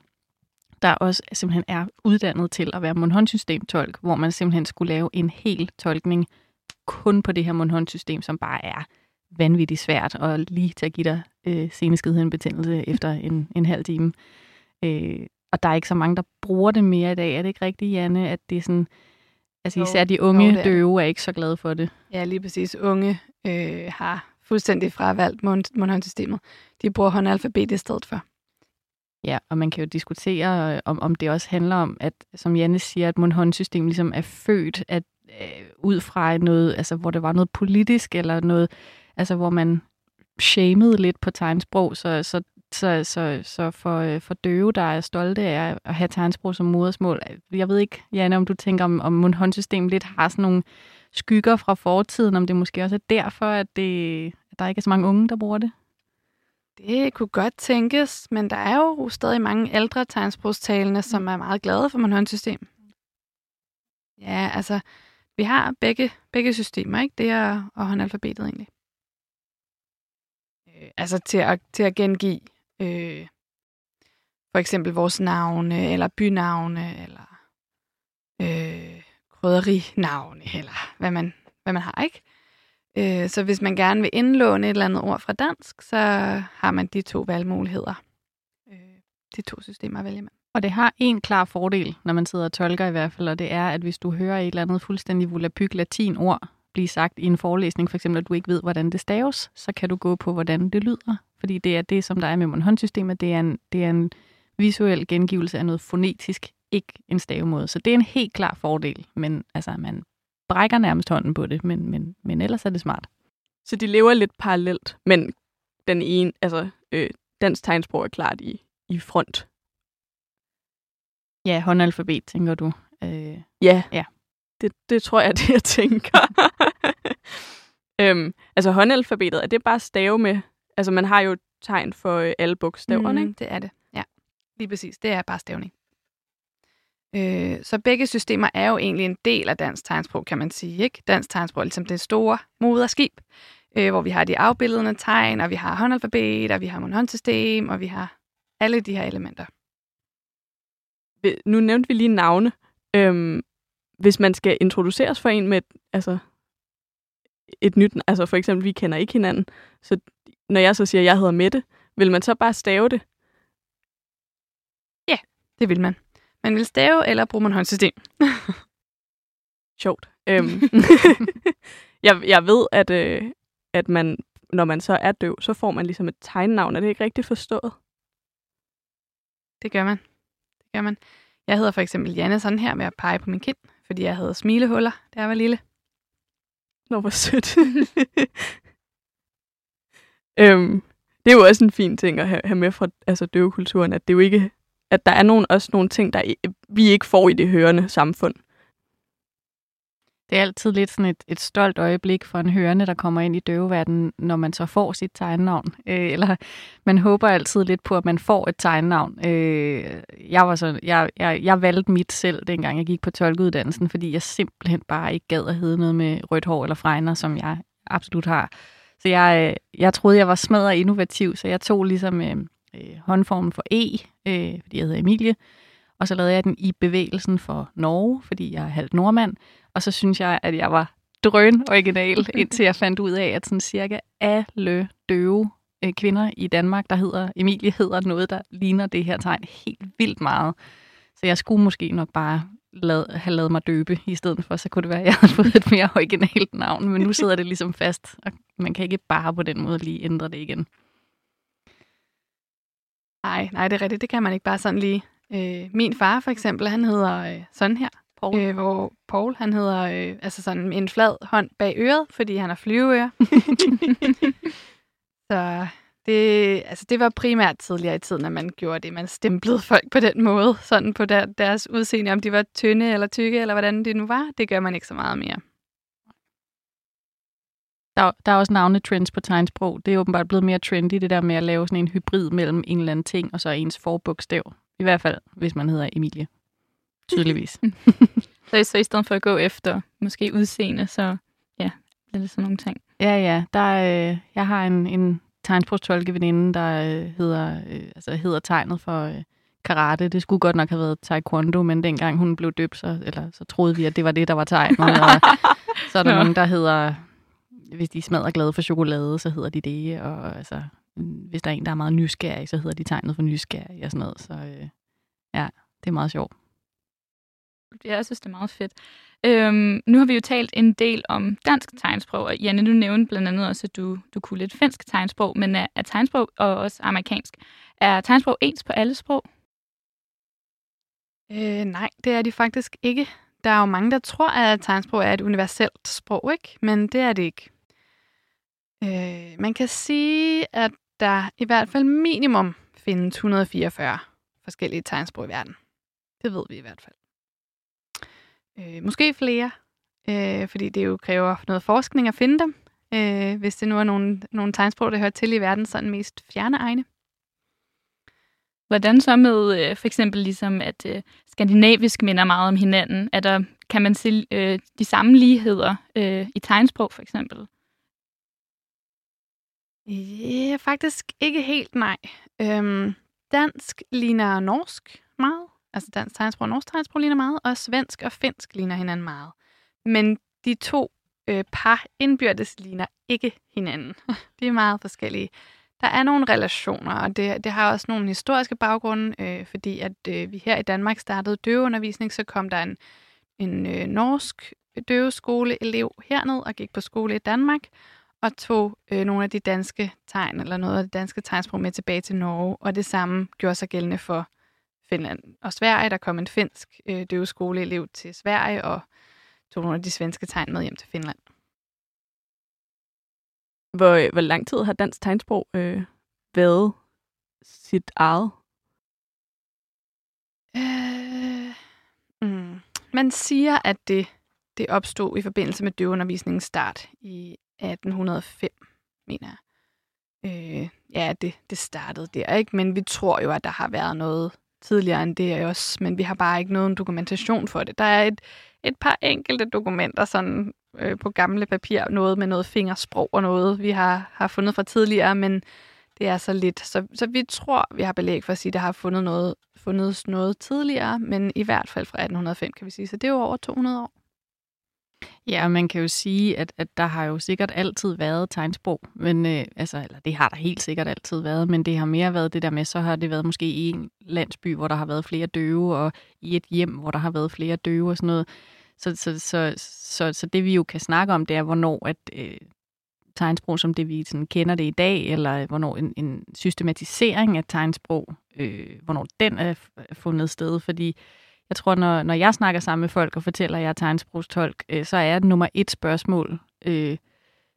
[SPEAKER 4] der også simpelthen er uddannet til at være mundhåndsystemtolk, hvor man simpelthen skulle lave en hel tolkning kun på det her mundhåndssystem, som bare er vanvittigt svært, og lige til at give dig øh, seneskidhedebetændelse efter en, en halv time. Øh, og der er ikke så mange, der bruger det mere i dag. Er det ikke rigtigt, Janne, at det er sådan... Altså
[SPEAKER 3] Jo,
[SPEAKER 4] især de unge
[SPEAKER 3] jo, er
[SPEAKER 4] døve er ikke så glade for det.
[SPEAKER 3] Ja, lige præcis. Unge øh, har fuldstændig fravalgt mund, mundhåndsystemet. De bruger håndalfabet i stedet for.
[SPEAKER 4] Ja, og man kan jo diskutere, øh, om, om det også handler om, at som Janne siger, at mundhåndssystem ligesom er født at, øh, ud fra noget, altså hvor der var noget politisk, eller noget, altså hvor man shamede lidt på tegnsprog, så, så, så, så, så for, øh, for døve, der er stolte af at have tegnsprog som modersmål, jeg ved ikke, Janne, om du tænker, om, om mundhåndssystem lidt har sådan nogle skygger fra fortiden, om det måske også er derfor, at, det, at der ikke er så mange unge, der bruger det?
[SPEAKER 3] Det kunne godt tænkes, men der er jo stadig mange ældre tegnsprogstalende, som er meget glade for mundhåndssystem. Ja, altså, vi har begge, begge systemer, ikke? Det er og håndalfabetet egentlig. Øh, altså til at, til at gengive øh, for eksempel vores navne, eller bynavne, eller øh, krydderinavne, eller hvad man, hvad man har, ikke? Øh, så hvis man gerne vil indlåne et eller andet ord fra dansk, så har man de to valgmuligheder. Øh, de to systemer vælger vælge.
[SPEAKER 4] Og det har en klar fordel, når man sidder og tolker i hvert fald, og det er, at hvis du hører et eller andet fuldstændig volapyk latin ord blive sagt i en forelæsning, for eksempel at du ikke ved, hvordan det staves, så kan du gå på, hvordan det lyder. Fordi det er det, som der er med mundhåndsystemet, det er en, det er en visuel gengivelse af noget fonetisk, ikke en stavemåde. Så det er en helt klar fordel, men altså, man brækker nærmest hånden på det, men, men, men ellers er det smart.
[SPEAKER 1] Så de lever lidt parallelt, men den ene, altså øh, dansk tegnsprog er klart i, i front.
[SPEAKER 4] Ja, håndalfabet, tænker du. Øh,
[SPEAKER 1] Ja.
[SPEAKER 4] Ja.
[SPEAKER 1] Det, det tror jeg det, jeg tænker. øhm, altså håndalfabetet, er det bare stave med... Altså man har jo tegn for øh, alle bogstaverne, mm. ikke?
[SPEAKER 3] Det er det, ja. Lige præcis. Det er bare stavning. Øh, så begge systemer er jo egentlig en del af dansk tegnsprog, kan man sige. Ikke? Dansk tegnsprog er ligesom det store moderskib, øh, hvor vi har de afbildende tegn, og vi har håndalfabet, og vi har mundhåndssystem, og vi har alle de her elementer.
[SPEAKER 1] Nu nævnte vi lige navne. Øhm, hvis man skal introduceres for en med et, altså, et nyt... Altså for eksempel, vi kender ikke hinanden. Så når jeg så siger, at jeg hedder Mette, vil man så bare stave det?
[SPEAKER 3] Det vil man. Man vil stave eller bruge mundhåndssystem.
[SPEAKER 1] Sjovt. Øhm, jeg, jeg ved, at, øh, at man, når man så er døv, så får man ligesom et tegnnavn. Er det ikke rigtigt forstået?
[SPEAKER 3] Det gør man. Gør man. Jeg hedder for eksempel Janne sådan her med at pege på min kind, fordi jeg havde smilehuller, da jeg var lille.
[SPEAKER 1] Nå, hvor sødt. øhm, det er jo også en fin ting at have, have med fra altså, døvekulturen, at det jo ikke, at der er nogen, også nogle ting, der vi ikke får i det hørende samfund.
[SPEAKER 4] Det er altid lidt sådan et, et stolt øjeblik for en hørende, der kommer ind i døveverdenen, når man så får sit tegnnavn. Øh, eller man håber altid lidt på, at man får et tegnnavn. Øh, jeg, var så, jeg, jeg, jeg valgte mit selv, dengang jeg gik på tolkeuddannelsen, fordi jeg simpelthen bare ikke gad at hedde noget med rødt hår eller fregner, som jeg absolut har. Så jeg, øh, jeg troede, jeg var smadret innovativ, så jeg tog ligesom øh, øh, håndformen for E, øh, fordi jeg hedder Emilie, og så lavede jeg den i bevægelsen for Norge, fordi jeg er halvt nordmand. Og så synes jeg, at jeg var drøn original, indtil jeg fandt ud af, at sådan cirka alle døve øh, kvinder i Danmark, der hedder Emilie, hedder noget, der ligner det her tegn helt vildt meget. Så jeg skulle måske nok bare lad, have lavet mig døbe i stedet for, så kunne det være, at jeg havde fået et mere originalt navn. Men nu sidder det ligesom fast, og man kan ikke bare på den måde lige ændre det igen.
[SPEAKER 3] Nej, nej, det er rigtigt. Det kan man ikke bare sådan lige. Øh, min far for eksempel, han hedder øh, sådan her.
[SPEAKER 4] Paul.
[SPEAKER 3] Øh, hvor Paul, han hedder øh, altså sådan med en flad hånd bag øret, fordi han har flyveører. så det, altså det var primært tidligere i tiden, at man gjorde det. Man stemplede folk på den måde, sådan på der, deres udseende, om de var tynde eller tykke, eller hvordan det nu var. Det gør man ikke så meget mere.
[SPEAKER 4] Der, der er også navnetrends på tegnsprog. Det er åbenbart blevet mere trendy, det der med at lave sådan en hybrid mellem en eller anden ting, og så ens forbogstav. I hvert fald, hvis man hedder Emilie. Tydeligvis.
[SPEAKER 2] Så, så i stedet for at gå efter måske udseende, så ja, det sådan nogle ting.
[SPEAKER 4] Ja, ja. Der, er, øh, jeg har en, en tegnsprogstolkeveninde, der øh, hedder, øh, altså hedder tegnet for øh, karate. Det skulle godt nok have været taekwondo, men dengang hun blev døbt, så, eller, så troede vi, at det var det, der var tegnet. Og så er der nogen, der hedder, hvis de smadrer glade for chokolade, så hedder de det. Og altså, hvis der er en, der er meget nysgerrig, så hedder de tegnet for nysgerrig og sådan noget. Så øh, ja, det er meget sjovt.
[SPEAKER 2] Ja, jeg synes, det er meget fedt. Øhm, nu har vi jo talt en del om dansk tegnsprog, og Janne, du nævnte blandt andet også, at du, du kunne lidt finsk tegnsprog, men er, er tegnsprog og også amerikansk. Er tegnsprog ens på alle sprog?
[SPEAKER 3] Øh, nej, det er de faktisk ikke. Der er jo mange, der tror, at tegnsprog er et universelt sprog, ikke? men det er det ikke. Øh, man kan sige, at der i hvert fald minimum findes 144 forskellige tegnsprog i verden. Det ved vi i hvert fald. Øh, måske flere, øh, fordi det jo kræver noget forskning at finde dem, øh, hvis det nu er nogle, nogle tegnsprog, der hører til i verden sådan mest fjerne egne.
[SPEAKER 2] Hvordan så med øh, for eksempel ligesom, at øh, skandinavisk minder meget om hinanden? Er der, kan man se øh, de samme ligheder øh, i tegnsprog for eksempel?
[SPEAKER 3] Ja, faktisk ikke helt nej. Øhm, dansk ligner norsk meget. Altså dansk tegnsprog og norsk tegnsprog ligner meget, og svensk og finsk ligner hinanden meget. Men de to øh, par indbyrdes ligner ikke hinanden. de er meget forskellige. Der er nogle relationer, og det, det har også nogle historiske baggrunde, øh, fordi at øh, vi her i Danmark startede døveundervisning, så kom der en, en øh, norsk døveskoleelev herned og gik på skole i Danmark, og tog øh, nogle af de danske tegn, eller noget af det danske tegnsprog med tilbage til Norge, og det samme gjorde sig gældende for Finland og Sverige. Der kom en finsk øh, døveskoleelev til Sverige, og tog nogle af de svenske tegn med hjem til Finland.
[SPEAKER 1] Hvor, hvor lang tid har dansk tegnsprog øh, været sit eget?
[SPEAKER 3] Øh, mm. Man siger, at det, det opstod i forbindelse med døveundervisningens start i 1805, mener jeg. Øh, ja, det, det startede der, ikke? Men vi tror jo, at der har været noget tidligere end det også, men vi har bare ikke nogen dokumentation for det. Der er et, et par enkelte dokumenter sådan øh, på gamle papir, noget med noget fingersprog og noget, vi har, har fundet fra tidligere, men det er så lidt. Så, så vi tror, vi har belæg for at sige, at der har fundet noget, fundet noget tidligere, men i hvert fald fra 1805, kan vi sige. Så det er jo over 200 år.
[SPEAKER 4] Ja, man kan jo sige, at, at der har jo sikkert altid været tegnsprog, men øh, altså, eller det har der helt sikkert altid været, men det har mere været det der med, så har det været måske i en landsby, hvor der har været flere døve, og i et hjem, hvor der har været flere døve og sådan noget. Så, så, så, så, så det vi jo kan snakke om, det er, hvornår at øh, tegnsprog, som det vi sådan kender det i dag, eller øh, hvornår en, en systematisering af tegnsprog, øh, hvornår den er fundet sted, fordi jeg tror, når, når jeg snakker sammen med folk og fortæller, at jeg er tegnsprogstolk, øh, så er det nummer et spørgsmål, øh,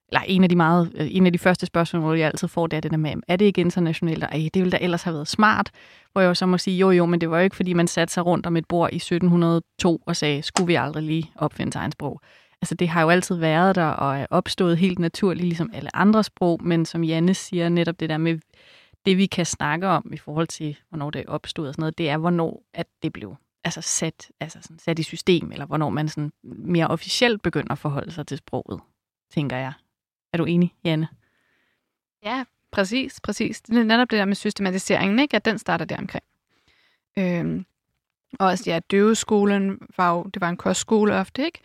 [SPEAKER 4] eller en af de meget, øh, en af de første spørgsmål, jeg altid får, det er det der med, er det ikke internationalt? Og det ville da ellers have været smart. Hvor jeg jo så må sige, jo jo, men det var jo ikke, fordi man satte sig rundt om et bord i 1702 og sagde, skulle vi aldrig lige opfinde tegnsprog? Altså det har jo altid været der og er opstået helt naturligt, ligesom alle andre sprog, men som Janne siger, netop det der med, det vi kan snakke om i forhold til, hvornår det er opstået og sådan noget, det er, hvornår at det blev altså sat, altså sådan sat i system, eller hvornår man sådan mere officielt begynder at forholde sig til sproget, tænker jeg. Er du enig, Janne?
[SPEAKER 3] Ja, præcis, præcis. Det er netop det der med systematiseringen, ikke? at den starter der omkring. Øhm, og også, ja, døveskolen var jo, det var en kostskole ofte, ikke?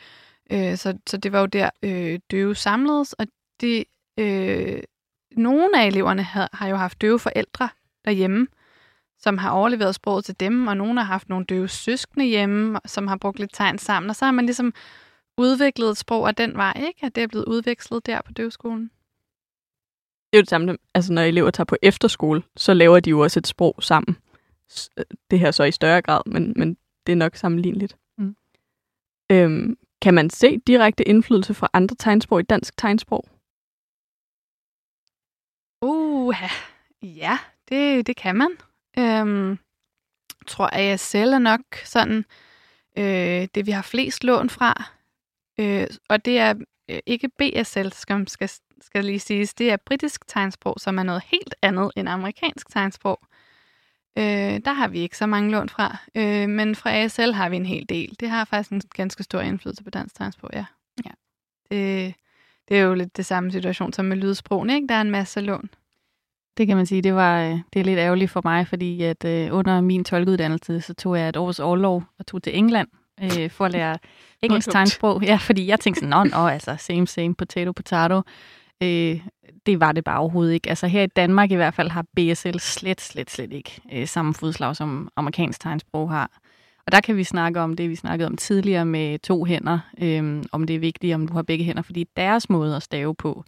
[SPEAKER 3] Øh, så, så det var jo der, øh, døve samledes, og det, øh, nogle af eleverne har, har jo haft døve forældre derhjemme, som har overleveret sproget til dem, og nogen har haft nogle døve søskende hjemme, som har brugt lidt tegn sammen, og så har man ligesom udviklet et sprog af den vej, ikke? At det er blevet udvekslet der på døveskolen.
[SPEAKER 1] Det er jo det samme, altså når elever tager på efterskole, så laver de jo også et sprog sammen. Det her så i større grad, men, men det er nok sammenligneligt. Mm. Øhm, kan man se direkte indflydelse fra andre tegnsprog i dansk tegnsprog?
[SPEAKER 3] Uh, ja, det, det kan man. Øhm, tror, ASL er nok sådan øh, det, vi har flest lån fra. Øh, og det er øh, ikke BSL, skal, skal, skal lige siges. Det er britisk tegnsprog, som er noget helt andet end amerikansk tegnsprog. Øh, der har vi ikke så mange lån fra. Øh, men fra ASL har vi en hel del. Det har faktisk en ganske stor indflydelse på dansk tegnsprog, ja. ja. Det, det er jo lidt det samme situation som med lydsprogene, ikke? Der er en masse lån.
[SPEAKER 4] Det kan man sige, det var øh, det er lidt ærgerligt for mig, fordi at øh, under min tolkeuddannelse, så tog jeg et års overlov og tog til England øh, for at lære engelsk tegnsprog. Ja, fordi jeg tænkte sådan, nå, nå, altså same, same, potato, potato. Øh, det var det bare overhovedet ikke. Altså her i Danmark i hvert fald har BSL slet, slet, slet ikke øh, samme fodslag, som amerikansk tegnsprog har. Og der kan vi snakke om det, vi snakkede om tidligere med to hænder, øh, om det er vigtigt, om du har begge hænder, fordi deres måde at stave på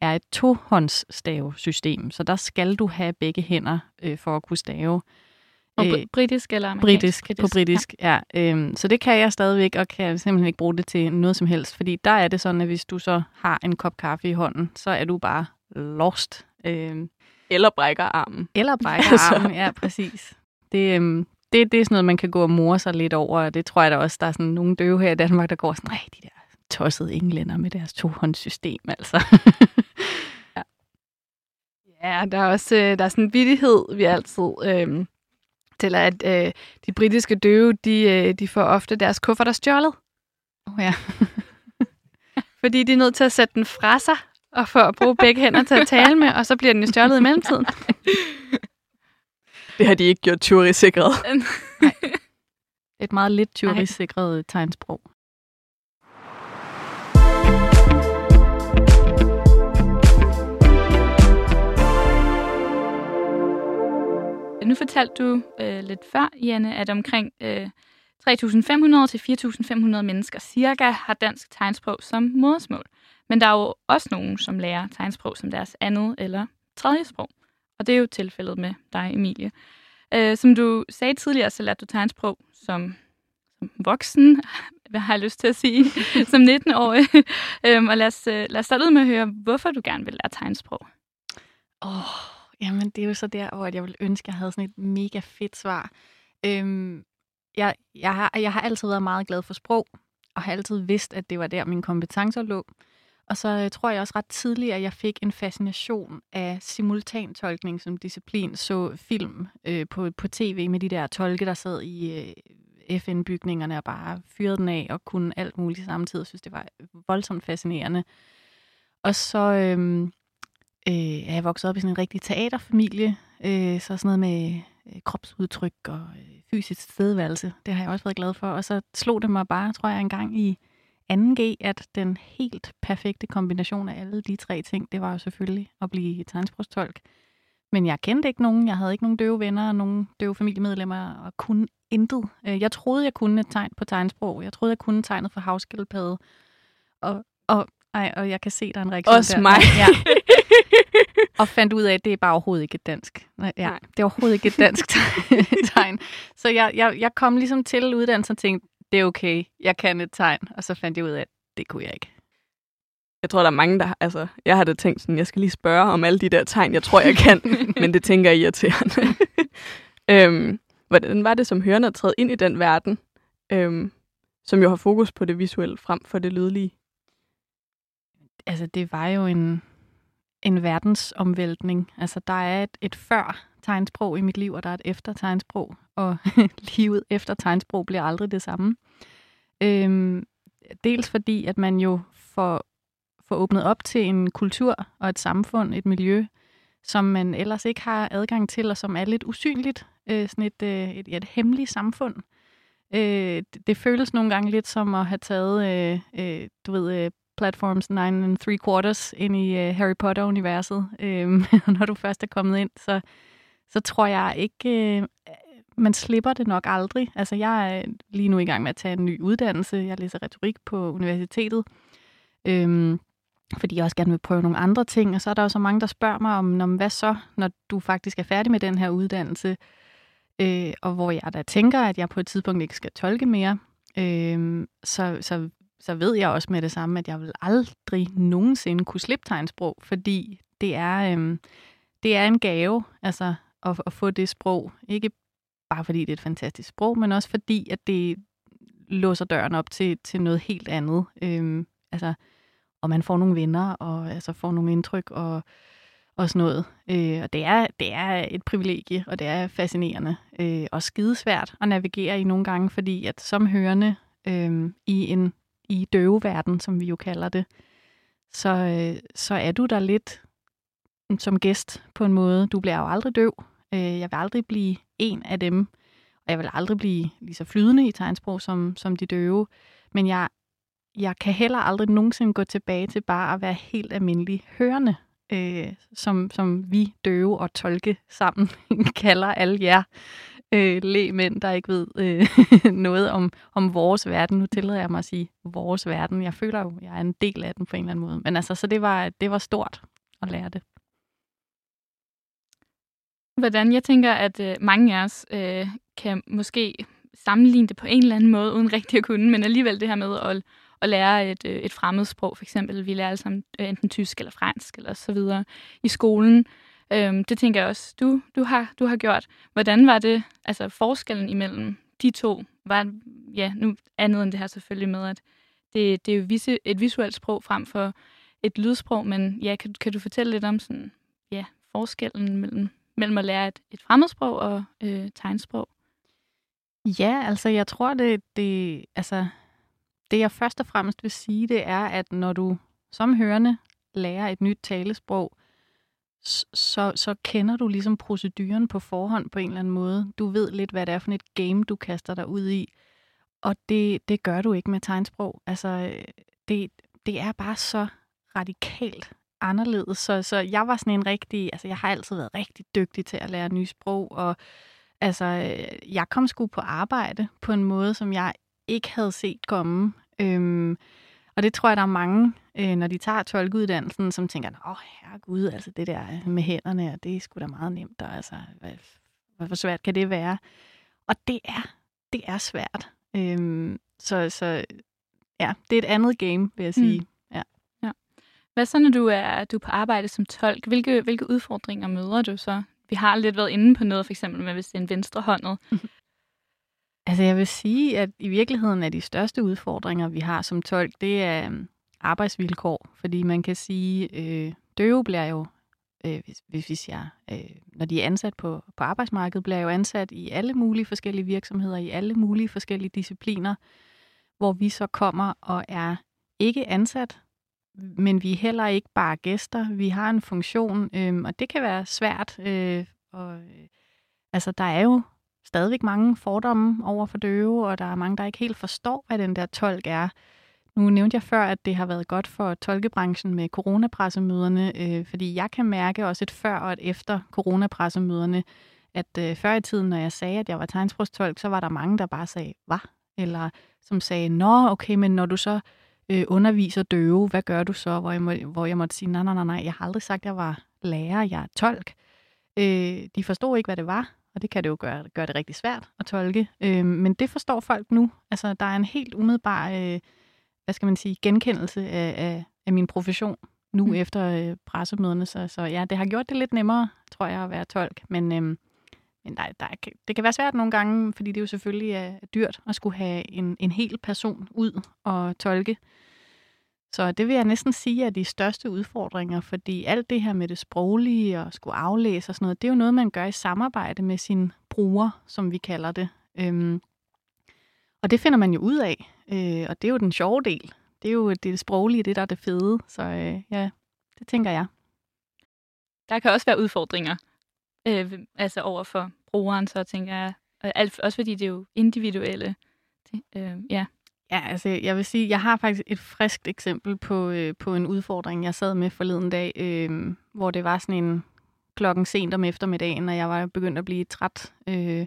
[SPEAKER 4] er et tohåndsstavesystem, så der skal du have begge hænder øh, for at kunne stave.
[SPEAKER 2] Og øh, britisk eller amerikansk?
[SPEAKER 4] Britisk, britisk. på britisk, ja. ja. Øhm, så det kan jeg stadigvæk, og kan simpelthen ikke bruge det til noget som helst, fordi der er det sådan, at hvis du så har en kop kaffe i hånden, så er du bare lost. Øhm,
[SPEAKER 1] eller brækker armen.
[SPEAKER 4] Eller brækker armen, ja, præcis. Det, øhm, det, det er sådan noget, man kan gå og more sig lidt over, og det tror jeg da også, der er sådan nogle døve her i Danmark, der går sådan, nej, de der tossede englænder med deres tohåndssystem, altså.
[SPEAKER 3] ja. ja, der er også øh, der er sådan en vidighed, vi altid øh, til, at øh, de britiske døve, de, øh, de får ofte deres kufferter stjålet.
[SPEAKER 4] Oh, ja.
[SPEAKER 3] Fordi de er nødt til at sætte den fra sig, og for at bruge begge hænder til at tale med, og så bliver den jo stjålet i mellemtiden.
[SPEAKER 1] Det har de ikke gjort tyverisikret.
[SPEAKER 4] Et meget lidt tyverisikret tegnsprog.
[SPEAKER 2] Nu fortalte du øh, lidt før, Janne, at omkring øh, 3.500 til 4.500 mennesker cirka har dansk tegnsprog som modersmål. Men der er jo også nogen, som lærer tegnsprog som deres andet eller tredje sprog. Og det er jo tilfældet med dig, Emilie. Øh, som du sagde tidligere, så lærte du tegnsprog som, som voksen, hvad har jeg lyst til at sige, som 19-årig. øhm, og lad os, øh, lad os starte ud med at høre, hvorfor du gerne vil lære tegnsprog.
[SPEAKER 4] Åh, oh, Jamen, det er jo så der, hvor jeg ville ønske, at jeg havde sådan et mega fedt svar. Øhm, jeg, jeg, har, jeg har altid været meget glad for sprog, og har altid vidst, at det var der, mine kompetencer lå. Og så øh, tror jeg også ret tidligt, at jeg fik en fascination af simultantolkning som disciplin. Så film øh, på, på tv med de der tolke, der sad i øh, FN-bygningerne og bare fyrede den af og kunne alt muligt samtidig. Jeg synes, det var voldsomt fascinerende. Og så, øh, øh, er jeg vokset op i sådan en rigtig teaterfamilie, øh, så sådan noget med øh, kropsudtryk og øh, fysisk stedværelse, det har jeg også været glad for. Og så slog det mig bare, tror jeg, en gang i 2G, at den helt perfekte kombination af alle de tre ting, det var jo selvfølgelig at blive tegnsprogstolk. Men jeg kendte ikke nogen, jeg havde ikke nogen døve venner og nogen døve familiemedlemmer, og kunne intet. Øh, jeg troede, jeg kunne et tegn på tegnsprog. Jeg troede, jeg kunne tegnet for havskildpadde. Og, og, ej, og jeg kan se, der er en reaktion
[SPEAKER 1] Også der. mig. Ja.
[SPEAKER 4] og fandt ud af, at det er bare overhovedet ikke et dansk. Ja, Nej. det er overhovedet ikke et dansk tegn. Så jeg, jeg, jeg kom ligesom til uddannelsen og tænkte, det er okay, jeg kan et tegn. Og så fandt jeg ud af, at det kunne jeg ikke.
[SPEAKER 1] Jeg tror, der er mange, der... Altså, jeg havde tænkt sådan, jeg skal lige spørge om alle de der tegn, jeg tror, jeg kan. men det tænker jeg irriterende. øhm, hvordan var det som hørende at træde ind i den verden, øhm, som jo har fokus på det visuelle frem for det lydlige?
[SPEAKER 4] Altså, det var jo en, en verdensomvæltning. Altså, der er et, et før tegnsprog i mit liv, og der er et efter tegnsprog, og livet efter tegnsprog bliver aldrig det samme. Øhm, dels fordi, at man jo får, får åbnet op til en kultur og et samfund, et miljø, som man ellers ikke har adgang til, og som er lidt usynligt. Øh, sådan et, øh, et, et hemmeligt samfund. Øh, det, det føles nogle gange lidt som at have taget, øh, øh, du ved, øh, platforms 9 and 3 quarters ind i uh, Harry Potter-universet. Øhm, når du først er kommet ind, så, så tror jeg ikke, uh, man slipper det nok aldrig. Altså, jeg er lige nu i gang med at tage en ny uddannelse. Jeg læser retorik på universitetet. Øhm, fordi jeg også gerne vil prøve nogle andre ting. Og så er der jo så mange, der spørger mig om, om hvad så, når du faktisk er færdig med den her uddannelse. Øh, og hvor jeg da tænker, at jeg på et tidspunkt ikke skal tolke mere. Øh, så, så så ved jeg også med det samme, at jeg vil aldrig nogensinde kunne slippe tegnsprog, fordi det er, øhm, det er en gave altså, at, at få det sprog. Ikke bare fordi det er et fantastisk sprog, men også fordi, at det låser døren op til, til noget helt andet. Øhm, altså, og man får nogle venner, og altså, får nogle indtryk, og, og sådan noget. Øh, og det er, det er et privilegie, og det er fascinerende, øh, og skidesvært at navigere i nogle gange, fordi at som hørende øh, i en i døveverden, som vi jo kalder det, så, øh, så er du der lidt som gæst på en måde. Du bliver jo aldrig døv. Øh, jeg vil aldrig blive en af dem. Og jeg vil aldrig blive lige så flydende i tegnsprog som, som de døve. Men jeg, jeg kan heller aldrig nogensinde gå tilbage til bare at være helt almindelig hørende, øh, som, som vi døve og tolke sammen kalder alle jer øh, lægmænd, der ikke ved øh, noget om, om vores verden. Nu tillader jeg mig at sige vores verden. Jeg føler jo, jeg er en del af den på en eller anden måde. Men altså, så det var, det var stort at lære det.
[SPEAKER 2] Hvordan jeg tænker, at øh, mange af os øh, kan måske sammenligne det på en eller anden måde, uden rigtig at kunne, men alligevel det her med at, at lære et, øh, et fremmedsprog, for eksempel, vi lærer alle sammen øh, enten tysk eller fransk eller så videre i skolen. Øhm, det tænker jeg også, du, du, har, du har gjort. Hvordan var det, altså forskellen imellem de to, var, ja, nu andet end det her selvfølgelig med, at det, det er jo vise, et visuelt sprog frem for et lydsprog, men ja, kan, kan du fortælle lidt om sådan, ja, forskellen mellem, mellem at lære et, et fremmedsprog og øh, tegnsprog?
[SPEAKER 4] Ja, altså jeg tror, det, det, altså, det jeg først og fremmest vil sige, det er, at når du som hørende lærer et nyt talesprog, så, så kender du ligesom proceduren på forhånd på en eller anden måde. Du ved lidt, hvad det er for et game, du kaster dig ud i. Og det, det gør du ikke med tegnsprog. Altså, øh, det, det er bare så radikalt anderledes. Så, så jeg var sådan en rigtig, altså jeg har altid været rigtig dygtig til at lære nye sprog, og altså, øh, jeg kom sgu på arbejde på en måde, som jeg ikke havde set komme. Øhm, og det tror jeg, der er mange, øh, når de tager tolkeuddannelsen, som tænker, åh herregud, altså det der med hænderne, det er sgu da meget nemt, og altså, hvad, hvor svært kan det være? Og det er, det er svært. Øhm, så, så ja, det er et andet game, vil jeg sige. Mm. Ja.
[SPEAKER 2] ja. Hvad så, når du er, du er på arbejde som tolk? Hvilke, hvilke udfordringer møder du så? Vi har lidt været inde på noget, for eksempel med, hvis det er en venstrehåndet.
[SPEAKER 4] Altså jeg vil sige, at i virkeligheden er de største udfordringer, vi har som tolk, det er øhm, arbejdsvilkår. Fordi man kan sige, øh, døve bliver jo, øh, hvis, hvis jeg, øh, når de er ansat på, på arbejdsmarkedet, bliver jo ansat i alle mulige forskellige virksomheder, i alle mulige forskellige discipliner, hvor vi så kommer og er ikke ansat, men vi er heller ikke bare gæster. Vi har en funktion, øh, og det kan være svært. Øh, og, øh, altså, der er jo stadigvæk mange fordomme over for døve, og der er mange, der ikke helt forstår, hvad den der tolk er. Nu nævnte jeg før, at det har været godt for tolkebranchen med coronapressemøderne, øh, fordi jeg kan mærke også et før og et efter coronapressemøderne, at øh, før i tiden, når jeg sagde, at jeg var tegnsprogstolk, så var der mange, der bare sagde, hvad? Eller som sagde, nå, okay, men når du så øh, underviser døve, hvad gør du så? Hvor jeg, må, hvor jeg måtte sige, nej, nej, nej, nej, jeg har aldrig sagt, at jeg var lærer, jeg er tolk. Øh, de forstod ikke, hvad det var, og det kan det jo gøre, gøre det rigtig svært at tolke. Øh, men det forstår folk nu. Altså, der er en helt umiddelbar, øh, hvad skal man sige, genkendelse af, af, af min profession nu mm. efter øh, pressemøderne. Så, så ja, det har gjort det lidt nemmere, tror jeg, at være tolk. Men, øh, men der, der, det kan være svært nogle gange, fordi det jo selvfølgelig er dyrt at skulle have en, en hel person ud og tolke. Så det vil jeg næsten sige er de største udfordringer, fordi alt det her med det sproglige og skulle aflæse og sådan noget, det er jo noget, man gør i samarbejde med sin bruger, som vi kalder det. Øhm, og det finder man jo ud af, øh, og det er jo den sjove del. Det er jo det, det sproglige, det der er det fede. Så øh, ja, det tænker jeg.
[SPEAKER 2] Der kan også være udfordringer, øh, altså over for brugeren, så tænker jeg. Også fordi det er jo individuelle. Det, øh, ja.
[SPEAKER 4] Ja, altså jeg vil sige, jeg har faktisk et friskt eksempel på, øh, på en udfordring, jeg sad med forleden dag, øh, hvor det var sådan en klokken sent om eftermiddagen, og jeg var begyndt at blive træt. Øh,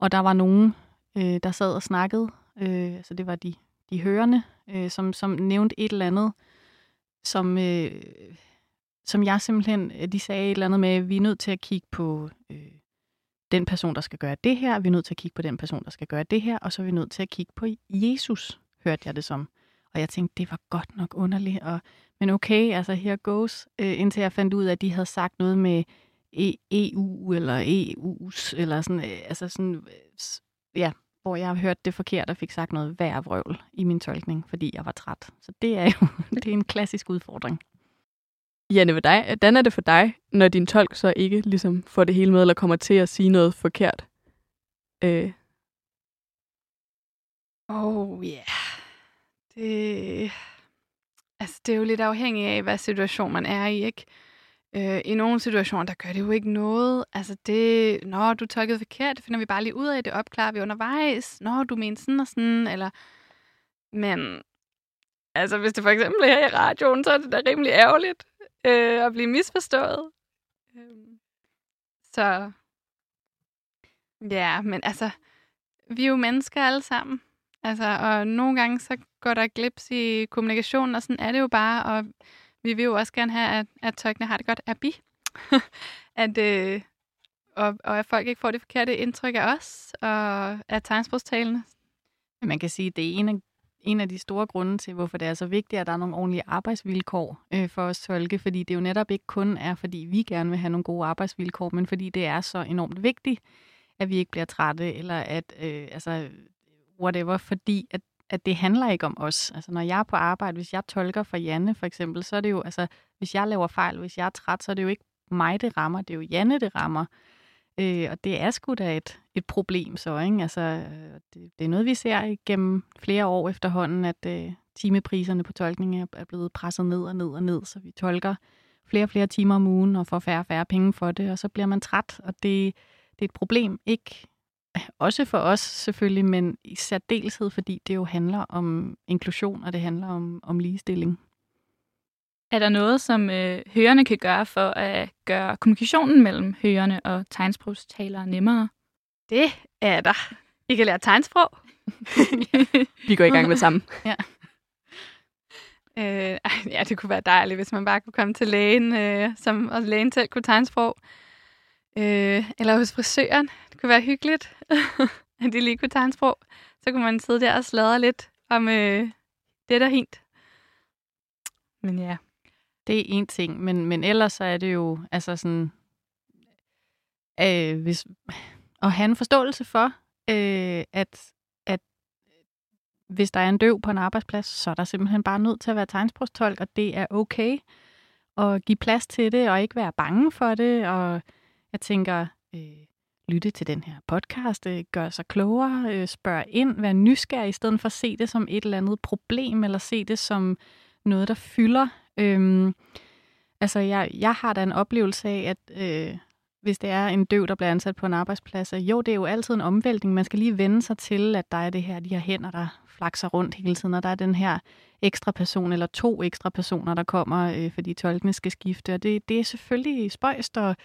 [SPEAKER 4] og der var nogen, øh, der sad og snakkede, øh, altså det var de, de hørende, øh, som, som nævnte et eller andet, som, øh, som jeg simpelthen, de sagde et eller andet med, at vi er nødt til at kigge på øh, den person, der skal gøre det her, vi er nødt til at kigge på den person, der skal gøre det her, og så er vi nødt til at kigge på Jesus, hørte jeg det som. Og jeg tænkte, det var godt nok underligt, og, men okay, altså her goes, øh, indtil jeg fandt ud af, at de havde sagt noget med e- EU eller EU's, eller sådan, øh, altså sådan, øh, ja, hvor jeg har hørt det forkert og fik sagt noget værre vrøvl i min tolkning, fordi jeg var træt. Så det er jo det er en klassisk udfordring.
[SPEAKER 1] Janne, hvordan er det for dig, når din tolk så ikke ligesom får det hele med, eller kommer til at sige noget forkert? Øh.
[SPEAKER 3] Oh. Yeah. Det... Altså, det er jo lidt afhængigt af, hvad situation man er i, ikke? Øh, I nogle situationer, der gør det jo ikke noget. Altså det, når du tolkede forkert, det finder vi bare lige ud af, det opklarer vi undervejs. Når du mener sådan og sådan, eller... Men altså, hvis det for eksempel er her i radioen, så er det da rimelig ærgerligt øh, at blive misforstået. Øh, så ja, men altså, vi er jo mennesker alle sammen. Altså, og nogle gange så går der glips i kommunikationen, og sådan er det jo bare, og vi vil jo også gerne have, at, at tøjkene har det godt af bi. at, øh, og, og at folk ikke får det forkerte indtryk af os, og af tegnsprogstalene.
[SPEAKER 4] Man kan sige, at det er en af, de store grunde til, hvorfor det er så vigtigt, at der er nogle ordentlige arbejdsvilkår øh, for os tolke, fordi det jo netop ikke kun er, fordi vi gerne vil have nogle gode arbejdsvilkår, men fordi det er så enormt vigtigt, at vi ikke bliver trætte, eller at, øh, altså, whatever, fordi at at det handler ikke om os. Altså når jeg er på arbejde, hvis jeg tolker for Janne for eksempel, så er det jo, altså hvis jeg laver fejl, hvis jeg er træt, så er det jo ikke mig, det rammer, det er jo Janne, det rammer. Øh, og det er sgu da et, et problem så, ikke? Altså, øh, det, det er noget, vi ser igennem flere år efterhånden, at øh, timepriserne på tolkning er, er blevet presset ned og ned og ned, så vi tolker flere og flere timer om ugen og får færre og færre penge for det, og så bliver man træt, og det, det er et problem, ikke også for os selvfølgelig, men i særdeleshed, fordi det jo handler om inklusion, og det handler om, om ligestilling.
[SPEAKER 2] Er der noget, som øh, hørende kan gøre for at gøre kommunikationen mellem hørende og tegnsprogstalere nemmere?
[SPEAKER 3] Det er der. I kan lære tegnsprog.
[SPEAKER 1] Vi går i gang med sammen.
[SPEAKER 3] ja. Øh, ja, det kunne være dejligt, hvis man bare kunne komme til lægen, øh, som, og lægen selv kunne tegnsprog. Øh, eller hos frisøren. Det kunne være hyggeligt, at de lige kunne tage en sprog. Så kunne man sidde der og sladre lidt om øh, det der hint. Men ja.
[SPEAKER 4] Det er en ting, men, men ellers så er det jo altså sådan, øh, hvis, at have en forståelse for, øh, at, at hvis der er en døv på en arbejdsplads, så er der simpelthen bare nødt til at være tegnsprogstolk, og det er okay at give plads til det, og ikke være bange for det, og jeg tænker, øh, lytte til den her podcast, øh, gør sig klogere, øh, spørg ind, vær nysgerrig, i stedet for at se det som et eller andet problem, eller se det som noget, der fylder. Øhm, altså, jeg, jeg har da en oplevelse af, at øh, hvis det er en døv, der bliver ansat på en arbejdsplads, jo, det er jo altid en omvæltning. Man skal lige vende sig til, at der er det her, de her hænder, der flakser rundt hele tiden, og der er den her ekstra person, eller to ekstra personer, der kommer, øh, fordi tolkene skal skifte. Og det, det er selvfølgelig spøjst, og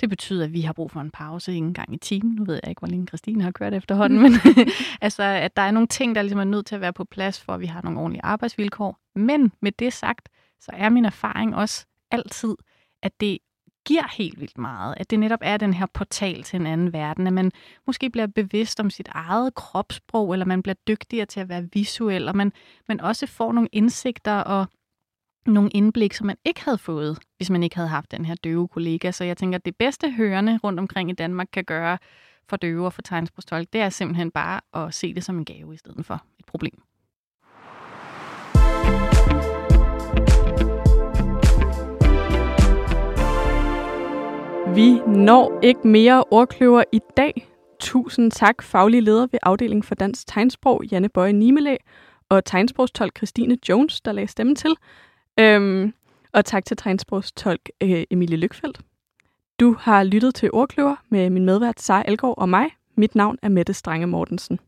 [SPEAKER 4] det betyder, at vi har brug for en pause en gang i timen. Nu ved jeg ikke, hvor længe Christine har kørt efterhånden, men altså, at der er nogle ting, der ligesom er nødt til at være på plads, for at vi har nogle ordentlige arbejdsvilkår. Men med det sagt, så er min erfaring også altid, at det giver helt vildt meget. At det netop er den her portal til en anden verden. At man måske bliver bevidst om sit eget kropssprog, eller man bliver dygtigere til at være visuel, og man, man også får nogle indsigter og nogle indblik, som man ikke havde fået, hvis man ikke havde haft den her døve kollega. Så jeg tænker, at det bedste hørende rundt omkring i Danmark kan gøre for døve og for tegnsprogstolk, det er simpelthen bare at se det som en gave i stedet for et problem.
[SPEAKER 1] Vi når ikke mere ordkløver i dag. Tusind tak, faglige leder ved afdelingen for dansk tegnsprog, Janne Bøje Nimelæ, og tegnsprogstolk Christine Jones, der lagde stemme til. Øhm, og tak til tegnsprogstolk øh, Emilie Lykfeldt. Du har lyttet til Ordkløver med min medvært Sara Elgård og mig. Mit navn er Mette Strange Mortensen.